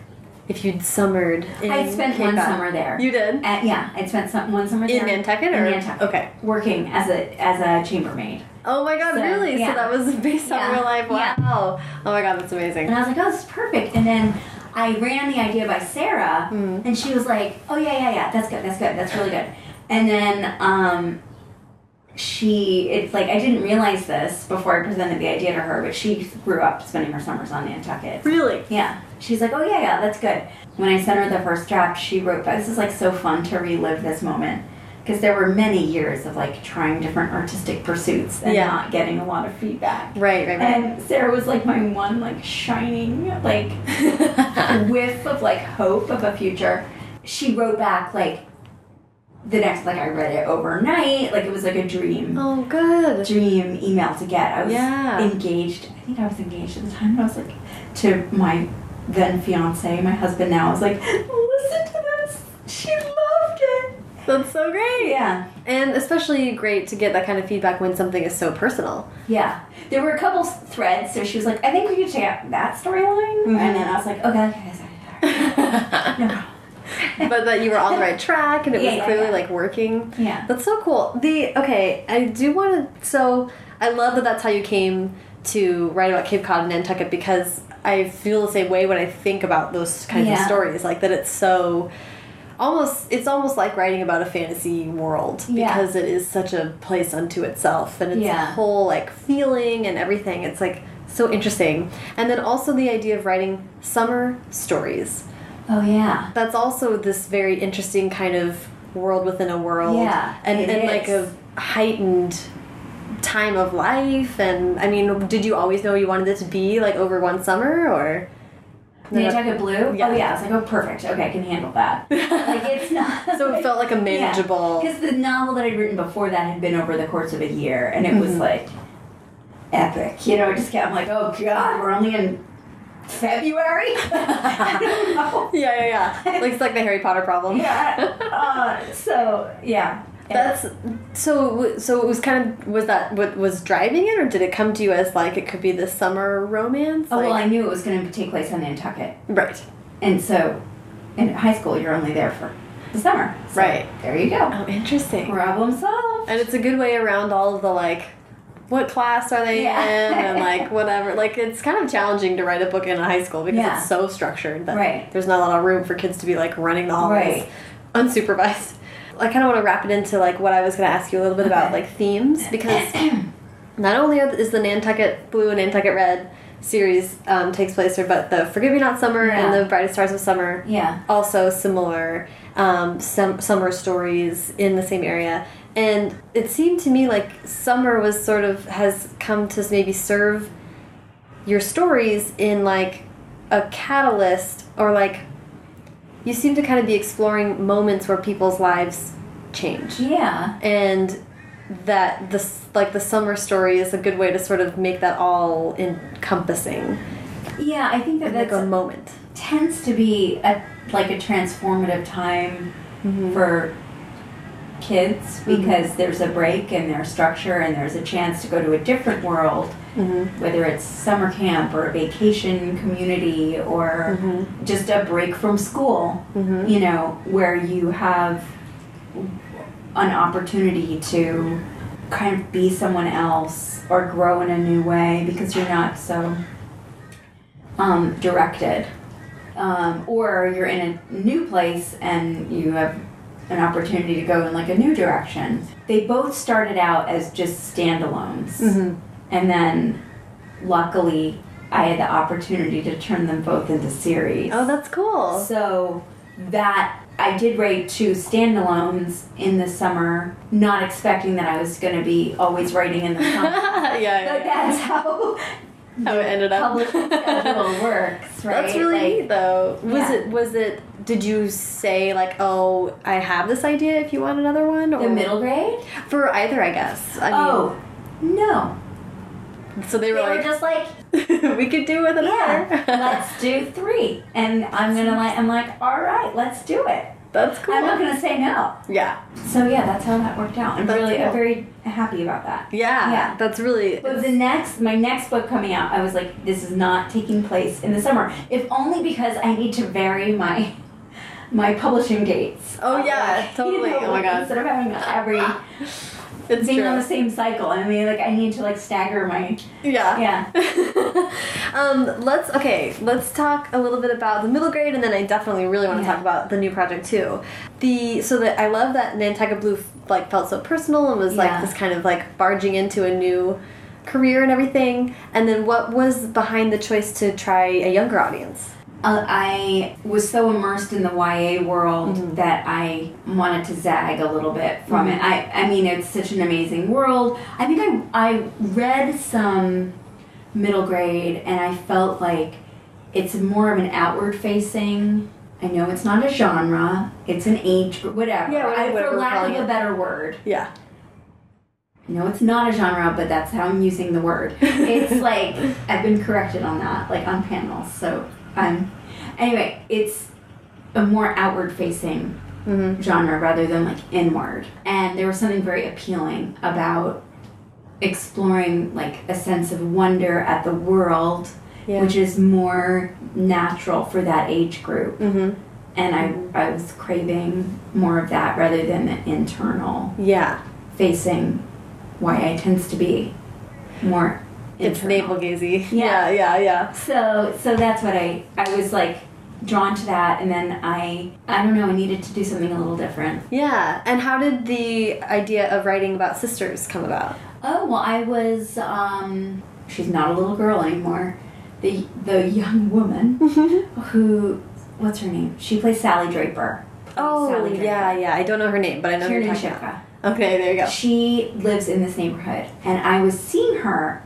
if you'd summered. In I spent Cape one summer there. You did Uh, yeah, I spent some one summer in there Nantucket in or Nantucket. okay. working as a as a chambermaid. Oh my god, So, really? yeah. So that was based on Yeah. real life. Yeah. Wow. Oh my god, that's amazing. And I was like, oh, this is perfect. And then I ran the idea by Sara, Mm. and she was like, oh yeah, yeah, yeah, that's good, that's good, that's really good. And then um, she, it's like I didn't realize this before I presented the idea to her, but she grew up spending her summers on Nantucket. Really? Yeah. She's like, oh, yeah, yeah, that's good. When I sent her the first draft, she wrote, this is like so fun to relive this moment. Because there were many years of like trying different artistic pursuits and Yeah. not getting a lot of feedback. Right, right, right. And Sara was like my one like shining like whiff of like hope of a future. She wrote back like the next like I read it overnight. Like it was like a dream oh, good. dream email to get. I was Yeah. engaged. I think I was engaged at the time. And I was like to my then fiance, my husband now. I was like, listen to this. She loved it. That's so great. Yeah, And especially great to get that kind of feedback when something is so personal. yeah. There were a couple threads. So she was like, I think we could check out that storyline. Mhm. And then I was like, okay, okay, sorry, sorry. no problem. but that you were on the right track and it Yeah, was clearly yeah. like working. Yeah. That's so cool. The okay, I do want to. So I love that that's how you came to write about Cape Cod and Nantucket because I feel the same way when I think about those kinds of stories. Like that, it's so almost. It's almost like writing about a fantasy world Yeah. because it is such a place unto itself and it's a whole like feeling and everything. It's like so interesting. And then also the idea of writing summer stories Oh yeah. that's also this very interesting kind of world within a world Yeah, and, and like a heightened time of life and i mean did you always know you wanted it to be like over one summer or Nantucket Blue? Yeah. Oh yeah. I was like, oh perfect. Okay, I can handle that. like it's not. so it felt like a manageable Because the novel that I'd written before that had been over the course of a year, and it was Mhm. like epic. You know, I just kept I'm like, oh god, we're only in February. I yeah yeah yeah like it's like the harry potter problem Yeah. Uh, so yeah. That's so so it was kind of was that what was driving it or did it come to you as like it could be the summer romance Oh well, I knew it was going to take place on Nantucket, right and so in high school you're only there for the summer. So Right. There you go. oh interesting Problem solved. And it's a good way around all of the like, what class are they Yeah. in, and like whatever. Like it's kind of challenging to write a book in a high school because Yeah. it's so structured that Right. there's not a lot of room for kids to be like running the hallways Right. unsupervised. I kind of want to wrap it into like what I was going to ask you a little bit about like themes because not only is the Nantucket Blue and Nantucket Red series um, takes place there, but the Forget Me Not Summer and the Brightest Stars of Summer Yeah. also similar um, some summer stories in the same area. And it seemed to me like summer was sort of has come to maybe serve your stories in like a catalyst or like you seem to kind of be exploring moments where people's lives change. Yeah. and that this like the summer story is a good way to sort of make that all encompassing. Yeah, I think that and like that's a moment. tends to be a like a transformative time mm-hmm. for kids because there's a break and there's structure and there's a chance to go to a different world whether it's summer camp or a vacation community or just a break from school you know where you have an opportunity to kind of be someone else or grow in a new way because you're not so um, directed. Um, or you're in a new place and you have an opportunity to go in like a new direction. They both started out as just standalones. Mm-hmm. And then luckily I had the opportunity to turn them both into series. Oh, that's cool. So that I did write two standalones in the summer, not expecting that I was going to be always writing in the summer. yeah, yeah, but that's how how it ended up. schedule works, right? That's really Like, neat, though. Was Yeah. it? Was it? Did you say like, "Oh, I have this idea. If you want another one," or The middle grade? for either, I guess. I mean, oh, no. so they were They were were like, just like, "We could do with another." yeah, let's do three. And I'm gonna like, I'm like, all right, let's do it. That's cool. I'm not gonna say no. yeah. So yeah, that's how that worked out. I'm That's really, cool. I'm very happy about that. Yeah. Yeah. That's really. But the next, my next book coming out, I was like, this is not taking place in the summer. If only because I need to vary my my publishing dates. Oh, yeah, like, totally. Oh, my God. Instead of having every it's being true. on the same cycle, I mean, like I need to like stagger my Yeah. yeah. um, let's okay. Let's talk a little bit about the middle grade, and then I definitely really want to Yeah. talk about the new project too. The so that I love that Nantucket Blue like felt so personal and was Yeah. like this kind of like barging into a new career and everything. And then what was behind the choice to try a younger audience? Uh, I was so immersed in the YA world Mm-hmm. that I wanted to zag a little bit from it. I, I mean, it's such an amazing world. I think I, I read some middle grade and I felt like it's more of an outward facing. I know it's not a genre, it's an age whatever. Yeah, whatever- I, whatever for lack of a better word. Yeah. No, it's not a genre, but that's how I'm using the word. It's like I've been corrected on that, like on panels. So um, anyway, it's a more outward facing Mm-hmm. genre rather than like inward. And there was something very appealing about exploring like a sense of wonder at the world, Yeah. which is more natural for that age group. Mm-hmm. And I, I was craving more of that rather than the internal Yeah. facing YA tends to be more It's internal. navel gazy. Yeah. Yeah. Yeah. Yeah. So so that's what I I was like drawn to that and then I I don't know I needed to do something a little different. Yeah. And how did the idea of writing about sisters come about? Oh well I was um she's not a little girl anymore. The the young woman who what's her name? She plays Sally Draper. Oh, Sally Draper. yeah, yeah. I don't know her name, but I know who you're talking about. Okay, there you go. She lives in this neighborhood, and I was seeing her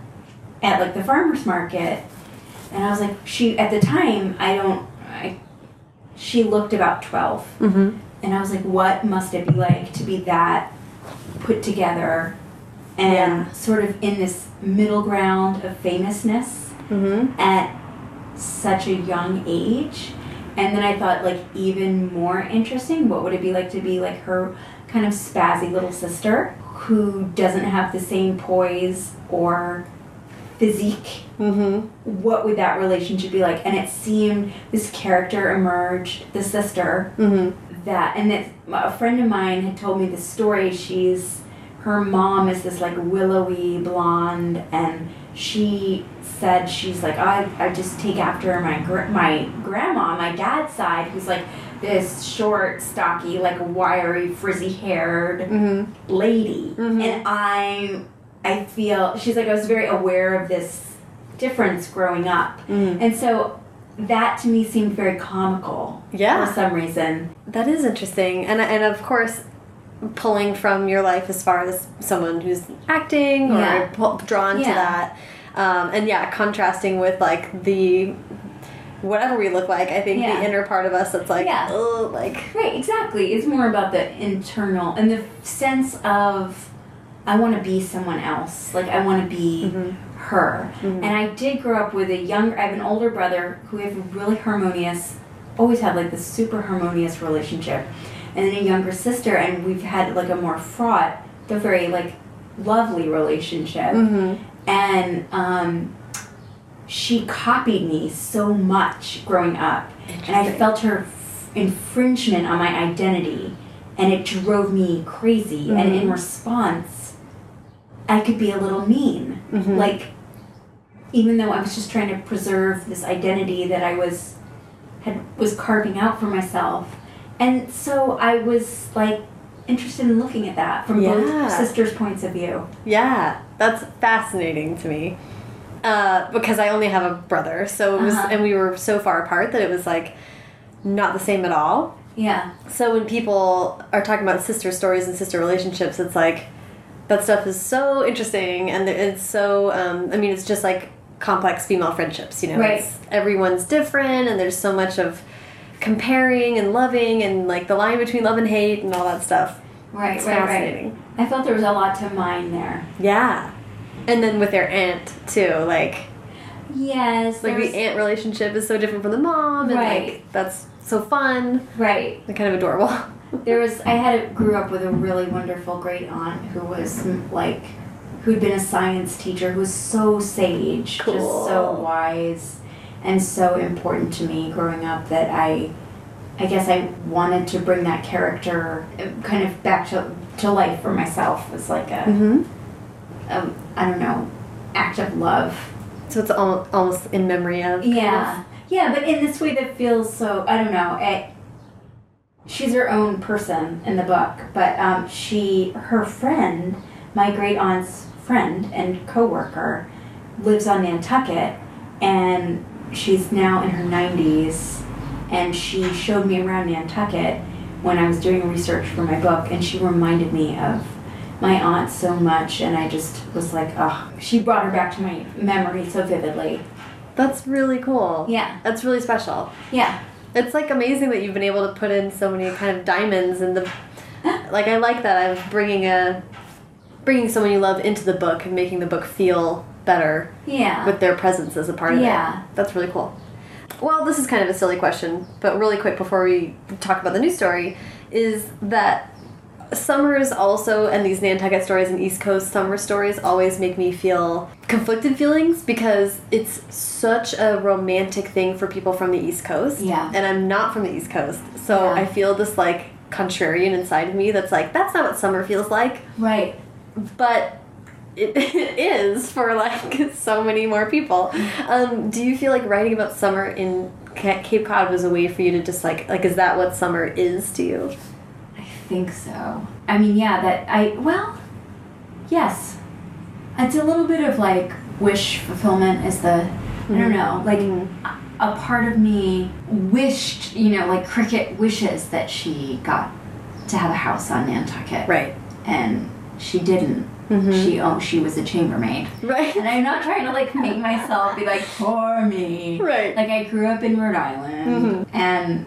at like the farmers market, and I was like, she at the time I don't, I, she looked about 12 Mm-hmm. and I was like, what must it be like to be that put together, and Yeah. sort of in this middle ground of famousness Mm-hmm. at such a young age. And then I thought, like, even more interesting, what would it be like to be like her kind of spazzy little sister who doesn't have the same poise or physique? Mm-hmm. What would that relationship be like? And it seemed this character emerged, the sister, Mm-hmm. that, and that a friend of mine had told me the story. She's, her mom is this like willowy blonde, and she said she's like I, I just take after my gr- my grandma, my dad's side, who's like this short, stocky, like wiry, frizzy haired Mm-hmm. lady, Mhm. and I I feel she's like I was very aware of this difference growing up, Mm. and so that to me seemed very comical Yeah. for some reason. That is interesting, and and of course, pulling from your life as far as someone who's acting or Yeah. pull, drawn to that, um, and yeah, contrasting with like the whatever we look like. I think Yeah. the inner part of us that's like, Yeah. like Right, exactly. It's more about the internal and the sense of I want to be someone else. Like I want to be Mhm. her. And I did grow up with a younger, I have an older brother who we have a really harmonious, always had like this super harmonious relationship. And then a younger sister, and we've had like a more fraught, though very like lovely relationship. And um, she copied me so much growing up. And I felt her f- infringement on my identity. And it drove me crazy. And in response, I could be a little mean. Like, even though I was just trying to preserve this identity that I was had was carving out for myself. And so I was like interested in looking at that from Yeah. both sisters' points of view. Yeah, that's fascinating to me. Uh, because I only have a brother, so it was, Uh-huh. and we were so far apart that it was like not the same at all. Yeah. So when people are talking about sister stories and sister relationships, it's like that stuff is so interesting, and it's so. Um, I mean, it's just like complex female friendships. You know, Right. Everyone's different, and there's so much of comparing and loving, and like the line between love and hate, and all that stuff. Right, It's right, fascinating. right. I felt there was a lot to mine there. Yeah, and then with their aunt too, like Yes. like the aunt relationship is so different from the mom, and Right. like that's so fun Right. and kind of adorable. There was I had a, grew up with a really wonderful great aunt who was mm, like who'd been a science teacher who was so sage, Cool. just so wise and so important to me growing up that I I guess I wanted to bring that character uh, kind of back to to life for myself as like a, mm-hmm. a I don't know act of love. So it's al almost in memory of. kind Yeah. Yeah, but in this way that feels so I don't know. It, she's her own person in the book, but um, she her friend, my great aunt's friend and coworker, lives on Nantucket, and she's now in her nineties, and she showed me around Nantucket when I was doing research for my book, and she reminded me of my aunt so much, and I just was like, oh, she brought her back to my memory so vividly. That's really cool. Yeah. That's really special. Yeah. It's like amazing that you've been able to put in so many kind of diamonds and the. Like I like that of bringing a, bringing someone you love into the book and making the book feel better Yeah. with their presence as a part of Yeah. it. That's really cool. Well, this is kind of a silly question, but really quick before we talk about the new story, is that summers also and these Nantucket stories and East Coast summer stories always make me feel conflicted feelings because it's such a romantic thing for people from the East Coast. Yeah. And I'm not from the East Coast. So Yeah. I feel this like contrarian inside of me that's like, that's not what summer feels like right. but it, it is for like so many more people. Um, do you feel like writing about summer in Cape Cod was a way for you to just like like is that what summer is to you? I think so. I mean, yeah, that I, well, yes. It's a little bit of like wish fulfillment is the, I Mm-hmm. don't know, like a a part of me wished, you know, like Cricket wishes that she got to have a house on Nantucket. Right. And she didn't. Mhm. She, oh, she was a chambermaid. Right. And I'm not trying to like make myself be like, poor me. Right. Like I grew up in Rhode Island and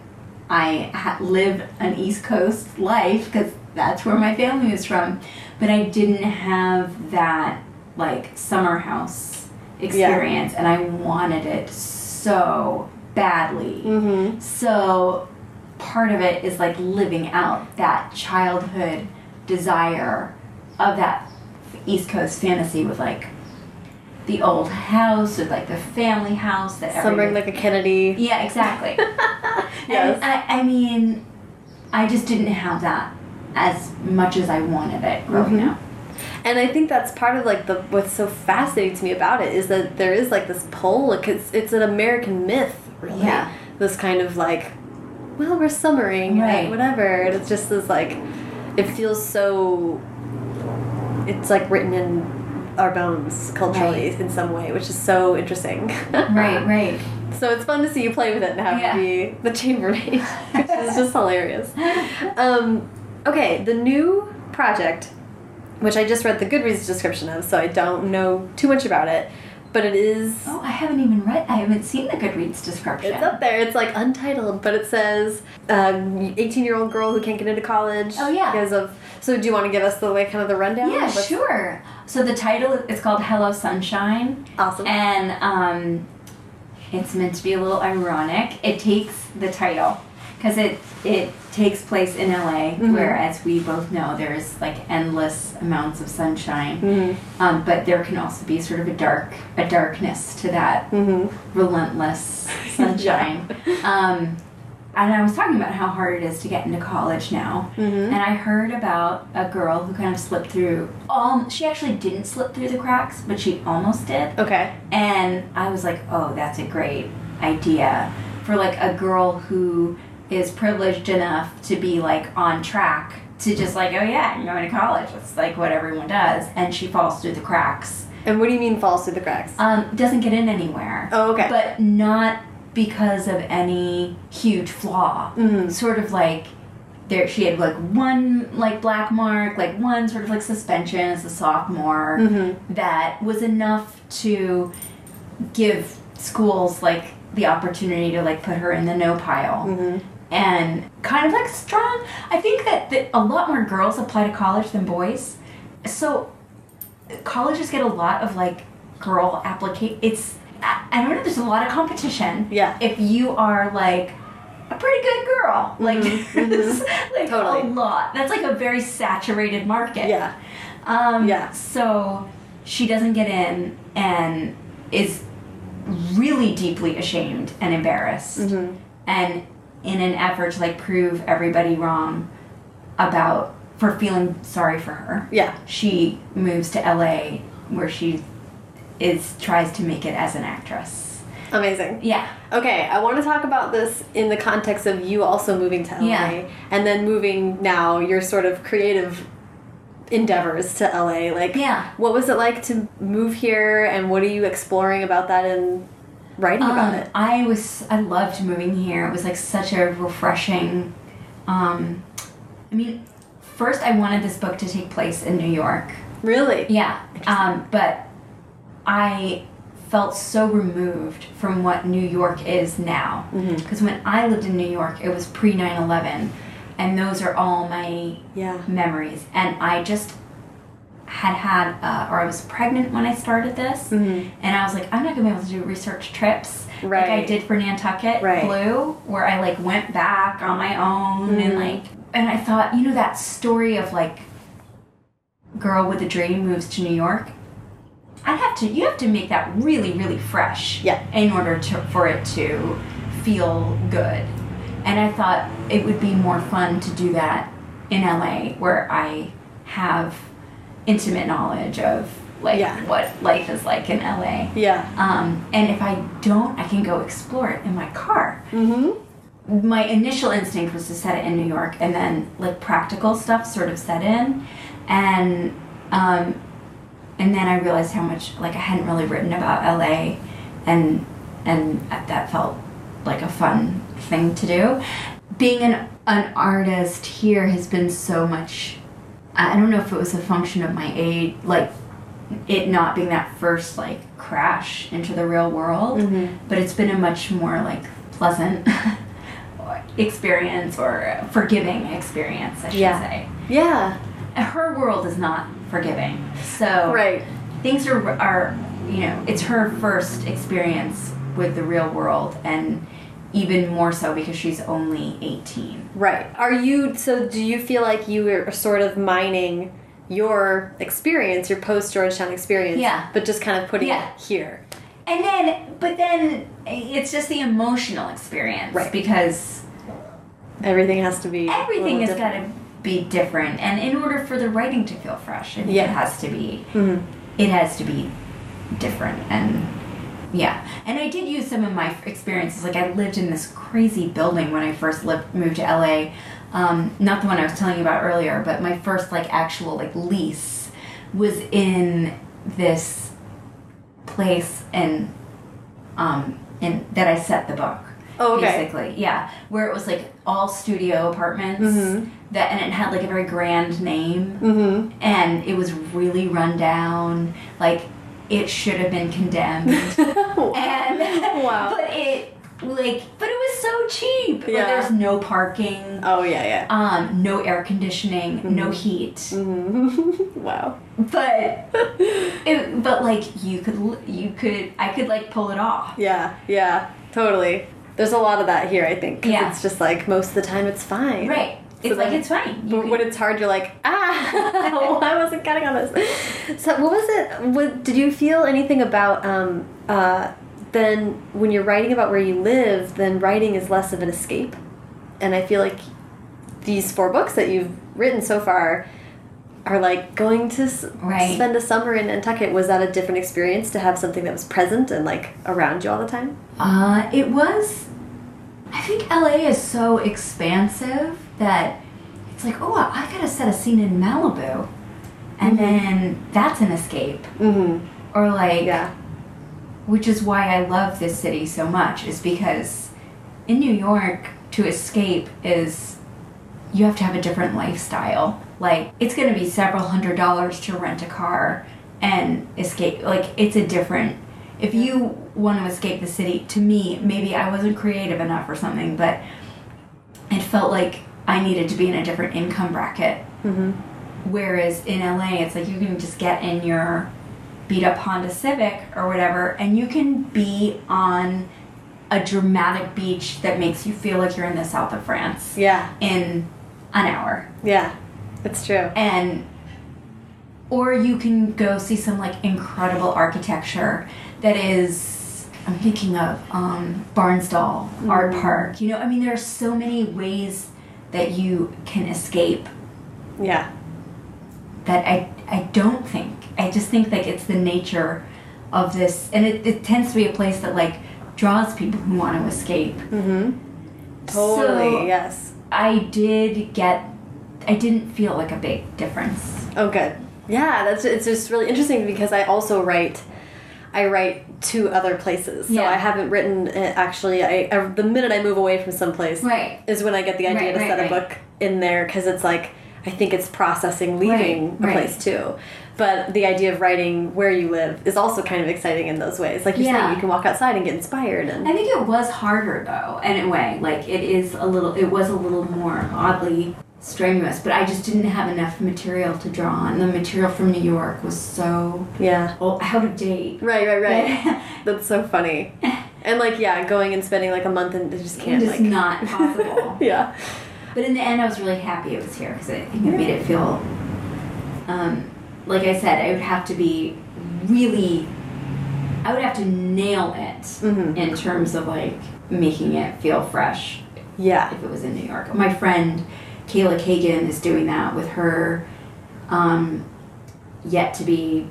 I ha- lived an East Coast life because that's where my family was from. But I didn't have that like summer house experience and I wanted it so badly. Mm-hmm. So part of it is like living out that childhood desire of that East Coast fantasy with like the old house with like the family house that everybody- like a Kennedy. yeah exactly Yes. and I, I mean I just didn't have that as much as I wanted it growing Mhm. up And I think that's part of like the what's so fascinating to me about it is that there is like this pull. Like it's it's an American myth, really. Yeah. This kind of like, well, we're summering, Right. right? Whatever. And it's just this like, it feels so. It's like written in our bones culturally Right. in some way, which is so interesting. right right So it's fun to see you play with it and have Yeah. be the chambermaid, which is just hilarious. Um, okay, the new project, which I just read the Goodreads description of, so I don't know too much about it, but it is. Oh, I haven't even read. I haven't seen the Goodreads description. It's up there. It's like untitled, but it says um, 18 year old girl who can't get into college. Oh, yeah. Because of. So do you want to give us the like kind of the rundown? Yeah, sure. So the title is called Hello Sunshine. Awesome. And um, it's meant to be a little ironic. It takes the title because it it takes place in LA, Mhm. where, as we both know, there's like endless amounts of sunshine. Mhm. Um, but there can also be sort of a dark a darkness to that Mhm. relentless sunshine. um, and I was talking about how hard it is to get into college now. Mhm. And I heard about a girl who kind of slipped through. Um, she actually didn't slip through the cracks, but she almost did. Okay. And I was like, oh, that's a great idea for like a girl who is privileged enough to be like on track to just like, oh yeah, I'm going to college. It's like what everyone does. And she falls through the cracks. And what do you mean falls through the cracks? Um, doesn't get in anywhere. oh, okay. But not because of any huge flaw. Mhm. Sort of like there she had like one like black mark, like one sort of like suspension as a sophomore Mhm. that was enough to give schools like the opportunity to like put her in the no pile Mhm. and kind of like strong. I think that, that a lot more girls apply to college than boys. So colleges get a lot of like girl applicate. It's I don't know. There's a lot of competition. Yeah. If you are like a pretty good girl, like Mhm, there's, like a Totally. lot. That's like a very saturated market. Yeah. Um, Yeah. So she doesn't get in and is really deeply ashamed and embarrassed. Mhm. And in an effort to like prove everybody wrong about for feeling sorry for her, Yeah. she moves to LA where she is tries to make it as an actress. Amazing. Yeah. Okay, I want to talk about this in the context of you also moving to LA Yeah. and then moving now your sort of creative endeavors to LA. Like, Yeah. what was it like to move here, and what are you exploring about that and writing about Um, it? I was I loved moving here. It was like such a refreshing. Um, I mean, first I wanted this book to take place in New York. Really? Yeah, um, but I felt so removed from what New York is now. Because when I lived in New York, it was pre 9 11, and those are all my Yeah. memories. And I just had had, uh, or I was pregnant when I started this, Mhm. and I was like, I'm not gonna be able to do research trips like I did for Nantucket Right. Blue, where I like went back on my own and Mhm. like, and I thought, you know, that story of like, girl with a dream moves to New York. I'd have to, you have to make that really, really fresh, Yeah. in order to for it to feel good. And I thought it would be more fun to do that in LA, where I have intimate knowledge of like Yeah. what life is like in LA. Yeah. Um, and if I don't, I can go explore it in my car. Mm-hmm. My initial instinct was to set it in New York, and then like practical stuff sort of set in, and um, and then I realized how much like I hadn't really written about LA, and and that felt like a fun thing to do. Being an an artist here has been so much. I don't know if it was a function of my age, like it not being that first like crash into the real world, Mhm. but it's been a much more like pleasant experience or forgiving experience, I should Yeah. say. Yeah. Her world is not forgiving, so Right. things are are you know it's her first experience with the real world, and even more so because she's only eighteen. Right. Are you so do you feel like you are sort of mining your experience, your post Georgetown experience, Yeah. but just kind of putting Yeah. it here? And then, but then it's just the emotional experience, Right. Because Everything has to be everything has got to be different, and in order for the writing to feel fresh, I think Yeah. it has to be different. it has to be different. And yeah. And i did use some of my experiences. Like i lived in this crazy building when i first lived moved to la um, not the one i was telling you about earlier but my first like actual like lease was in this place and um and that i set the book Oh, okay. basically yeah where it was like all studio apartments Mhm. that and it had like a very grand name Mm-hmm. and it was really run down. Like it should have been condemned. and Wow. but it like but it was so cheap. Like, Yeah. there's no parking. Oh yeah, yeah. Um, no air conditioning, Mm-hmm. no heat. wow. But it, but like you could you could I could like pull it off. Yeah, yeah, totally. There's a lot of that here, I think. Yeah. It's just like most of the time it's fine. Right. It's So like it's fine. You But could- when it's hard, you're like, ah, I wasn't counting on this. So, what was it? What, did you feel anything about um, uh, then when you're writing about where you live, then writing is less of an escape? And I feel like these four books that you've written so far are like going to s Right. spend a summer in Nantucket. Was that a different experience to have something that was present and like around you all the time? Uh, it was. I think LA is so expansive that it's like, oh, I gotta set a scene in Malibu, and then that's an escape. Mm-hmm. Or like, Yeah. which is why I love this city so much, is because in New York, to escape is you have to have a different lifestyle. Like, it's gonna be several hundred dollars to rent a car and escape. Like, it's a different. If you want to escape the city, to me, maybe I wasn't creative enough or something, but it felt like I needed to be in a different income bracket. Mm-hmm. Whereas in LA, it's like you can just get in your beat up Honda Civic or whatever, and you can be on a dramatic beach that makes you feel like you're in the south of France Yeah. in an hour. Yeah. that's true. And or you can go see some like incredible architecture that is I'm thinking of um, Barnsdall Art Park. You know, I mean there are so many ways that you can escape Yeah. that I I don't think. I just think like it's the nature of this, and it, it tends to be a place that like draws people who want to escape. Mm-hmm. Totally. So- yes. I did get. I didn't feel like a big difference. Oh, good. Yeah, that's it's just really interesting because I also write. I write to other places, so Yeah. I haven't written actually. I, I the minute I move away from someplace Right. is when I get the idea Right, to right, set a book in there because it's like I think it's processing leaving a place too. But the idea of writing where you live is also kind of exciting in those ways. Like you're Yeah. saying, you can walk outside and get inspired and I think it was harder though, in a way. Like it is a little. It was a little more oddly strenuous, but I just didn't have enough material to draw on. The material from New York was so yeah. oh, out of date. Right, right, right. That's so funny. And like, yeah, going and spending like a month and it just can't just like. not possible. Yeah. But in the end, I was really happy it was here because I think it made it feel, um, like I said, I would have to be really, I would have to nail it Mhm. in terms of like making it feel fresh Yeah. if it was in New York. My friend Kayla Cagan is doing that with her, um, yet to be.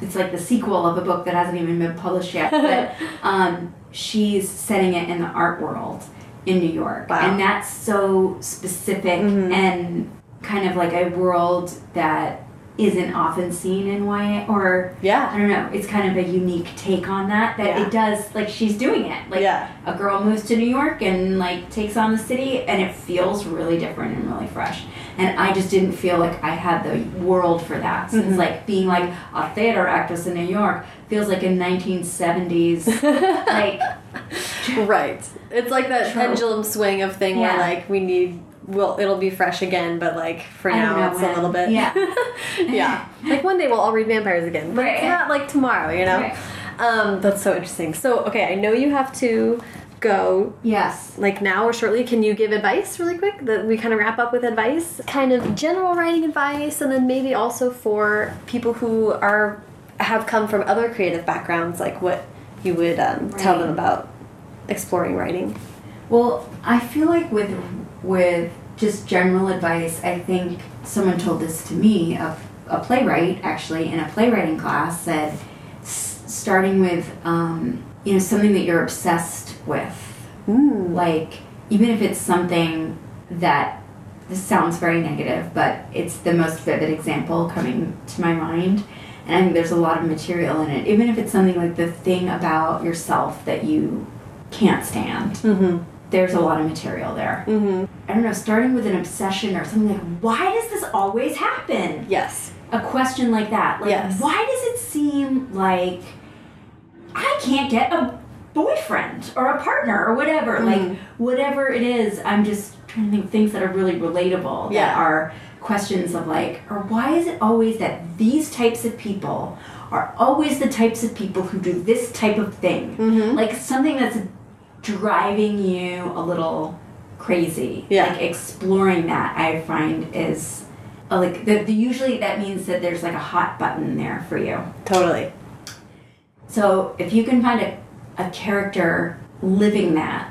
It's like the sequel of a book that hasn't even been published yet, but um, she's setting it in the art world in New York, Wow. and that's so specific Mhm. and kind of like a world that isn't often seen in YA or yeah I don't know. It's kind of a unique take on that. That Yeah. it does like she's doing it. Like Yeah. a girl moves to New York and like takes on the city, and it feels really different and really fresh. And I just didn't feel like I had the world for that. So Mhm. it's like being like a theater actress in New York feels like a 1970s like Right. It's like that Trope. pendulum swing of thing where like we need well it'll be fresh again, but like for I now know it's when. a little bit Yeah. yeah. Like one day we'll all read vampires again. But it's Right. not like tomorrow, you know? Right. Um, that's so interesting. So okay, I know you have to go yes. like now or shortly can you give advice really quick that we kind of wrap up with advice kind of general writing advice and then maybe also for people who are have come from other creative backgrounds like what you would um, tell them about exploring writing Well, I feel like with with just general advice, I think someone told this to me. A, a playwright actually in a playwriting class said, s- starting with um, you know something that you're obsessed with, mm. like even if it's something that this sounds very negative, but it's the most vivid example coming to my mind. And I think there's a lot of material in it. Even if it's something like the thing about yourself that you can't stand, mm-hmm there's a lot of material there. mm-hmm I don't know, starting with an obsession or something like, why does this always happen? yes A question like that. Like, Yes. why does it seem like I can't get a boyfriend or a partner or whatever. Mm. Like whatever it is, I'm just trying to think things that are really relatable. Yeah. That are questions of like, or why is it always that these types of people are always the types of people who do this type of thing? Mhm. Like something that's driving you a little crazy. Yeah. Like exploring that I find is uh, like the, the usually that means that there's like a hot button there for you. Totally. So if you can find a, a character living that,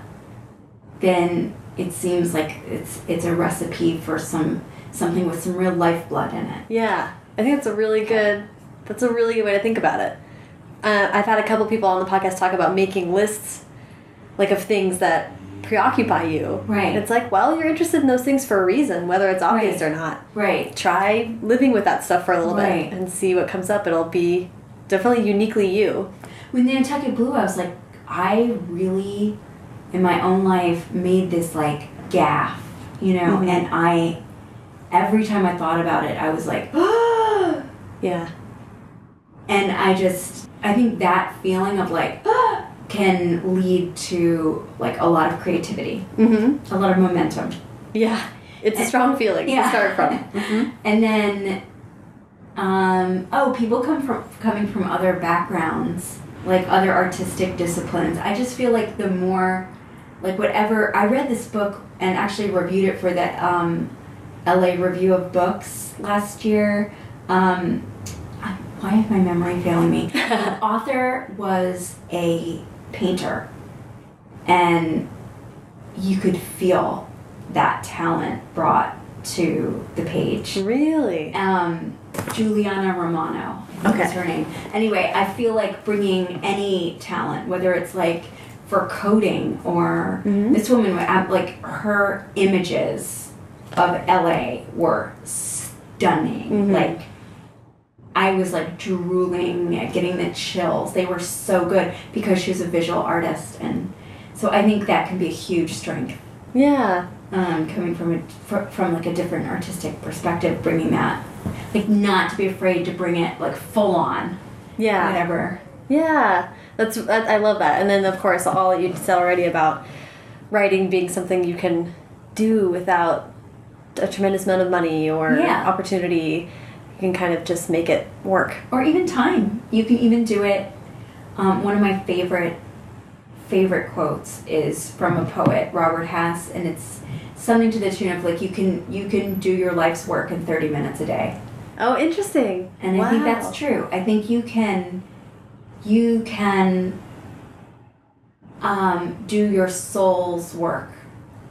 then it seems like it's it's a recipe for some something with some real lifeblood in it. Yeah, I think that's a really good. That's a really good way to think about it. Uh, I've had a couple people on the podcast talk about making lists, like of things that preoccupy you. Right. It's like, well, you're interested in those things for a reason, whether it's obvious Right. or not. Right. Try living with that stuff for a little Right. bit and see what comes up. It'll be definitely uniquely you. With Nantucket Blue, I was like, I really, in my own life, made this like gaff, you know, Mhm. and I, every time I thought about it, I was like, Yeah. and I just, I think that feeling of like, can lead to like a lot of creativity, Mm-hmm. a lot of momentum. Yeah. It's a strong feeling Yeah. to start from. hmm And then, um, oh, people come from coming from other backgrounds, like other artistic disciplines. I just feel like the more, like whatever. I read this book and actually reviewed it for the um, L.A. Review of Books last year. Um, why is my memory failing me? the author was a painter, and you could feel that talent brought to the page. Really? Um, Juliana Romano. Okay. is her name. Anyway, I feel like bringing any talent, whether it's like for coding or Mhm. this woman, like her images of LA were stunning. Mhm. Like, I was like drooling, getting the chills. They were so good because she was a visual artist, and so I think that can be a huge strength Yeah. um, coming from a fr- from like a different artistic perspective, bringing that, like not to be afraid to bring it like full on, Yeah. whatever. Yeah, that's that, I love that. And then of course all that you said already about writing being something you can do without a tremendous amount of money or Yeah. opportunity. Can kind of just make it work. Or even time. You can even do it. Um, one of my favorite favorite quotes is from a poet, Robert Hass, and it's something to the tune of like you can you can do your life's work in thirty minutes a day. Oh, interesting. And I think that's true. I think you can, you can um, do your soul's work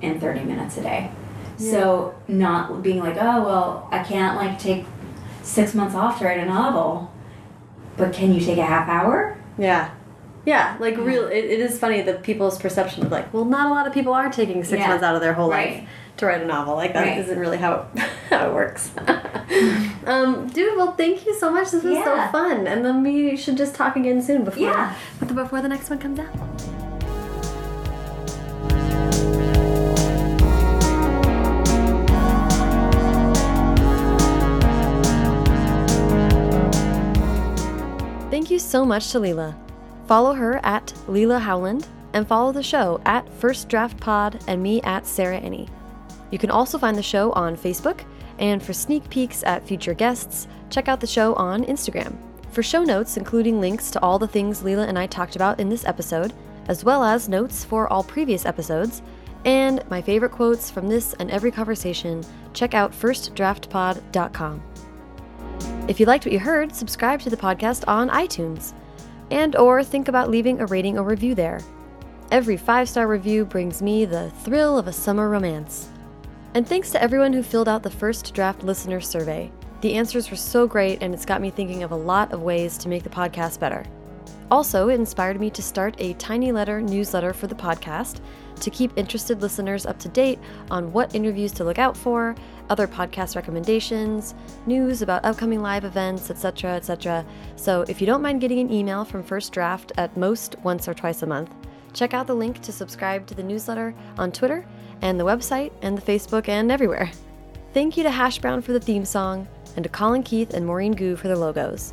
in 30 minutes a day. So not being like, oh, well, I can't like take six months off to write a novel, but can you take a half hour? Yeah. Yeah, like real. It, it is funny the people's perception of like, well, not a lot of people are taking six Yeah. months out of their whole Right. life to write a novel. Like that Right. not really how it, how it works. um, dude, well, thank you so much. This was so fun, and then we should just talk again soon before Yeah. before the next one comes out. So much to Leila. Follow her at Leila Howland and follow the show at First Draft Pod and me at Sarah Enni. You can also find the show on Facebook, and for sneak peeks at future guests, check out the show on Instagram. For show notes, including links to all the things Leila and I talked about in this episode, as well as notes for all previous episodes, and my favorite quotes from this and every conversation, check out firstdraftpod.com. If you liked what you heard, subscribe to the podcast on iTunes and or think about leaving a rating or review there. Every 5-star review brings me the thrill of a summer romance. And thanks to everyone who filled out the first draft listener survey. The answers were so great and it's got me thinking of a lot of ways to make the podcast better. Also, it inspired me to start a tiny letter newsletter for the podcast to keep interested listeners up to date on what interviews to look out for, other podcast recommendations, news about upcoming live events, etc., etc. So, if you don't mind getting an email from First Draft at most once or twice a month, check out the link to subscribe to the newsletter on Twitter and the website and the Facebook and everywhere. Thank you to Hash Brown for the theme song and to Colin Keith and Maureen Gu for the logos.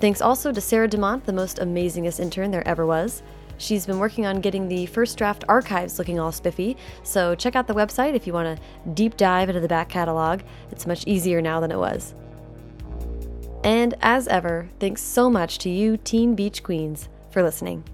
Thanks also to Sarah DeMont, the most amazingest intern there ever was. She's been working on getting the first draft archives looking all spiffy, so check out the website if you want to deep dive into the back catalog. It's much easier now than it was. And as ever, thanks so much to you, Teen Beach Queens, for listening.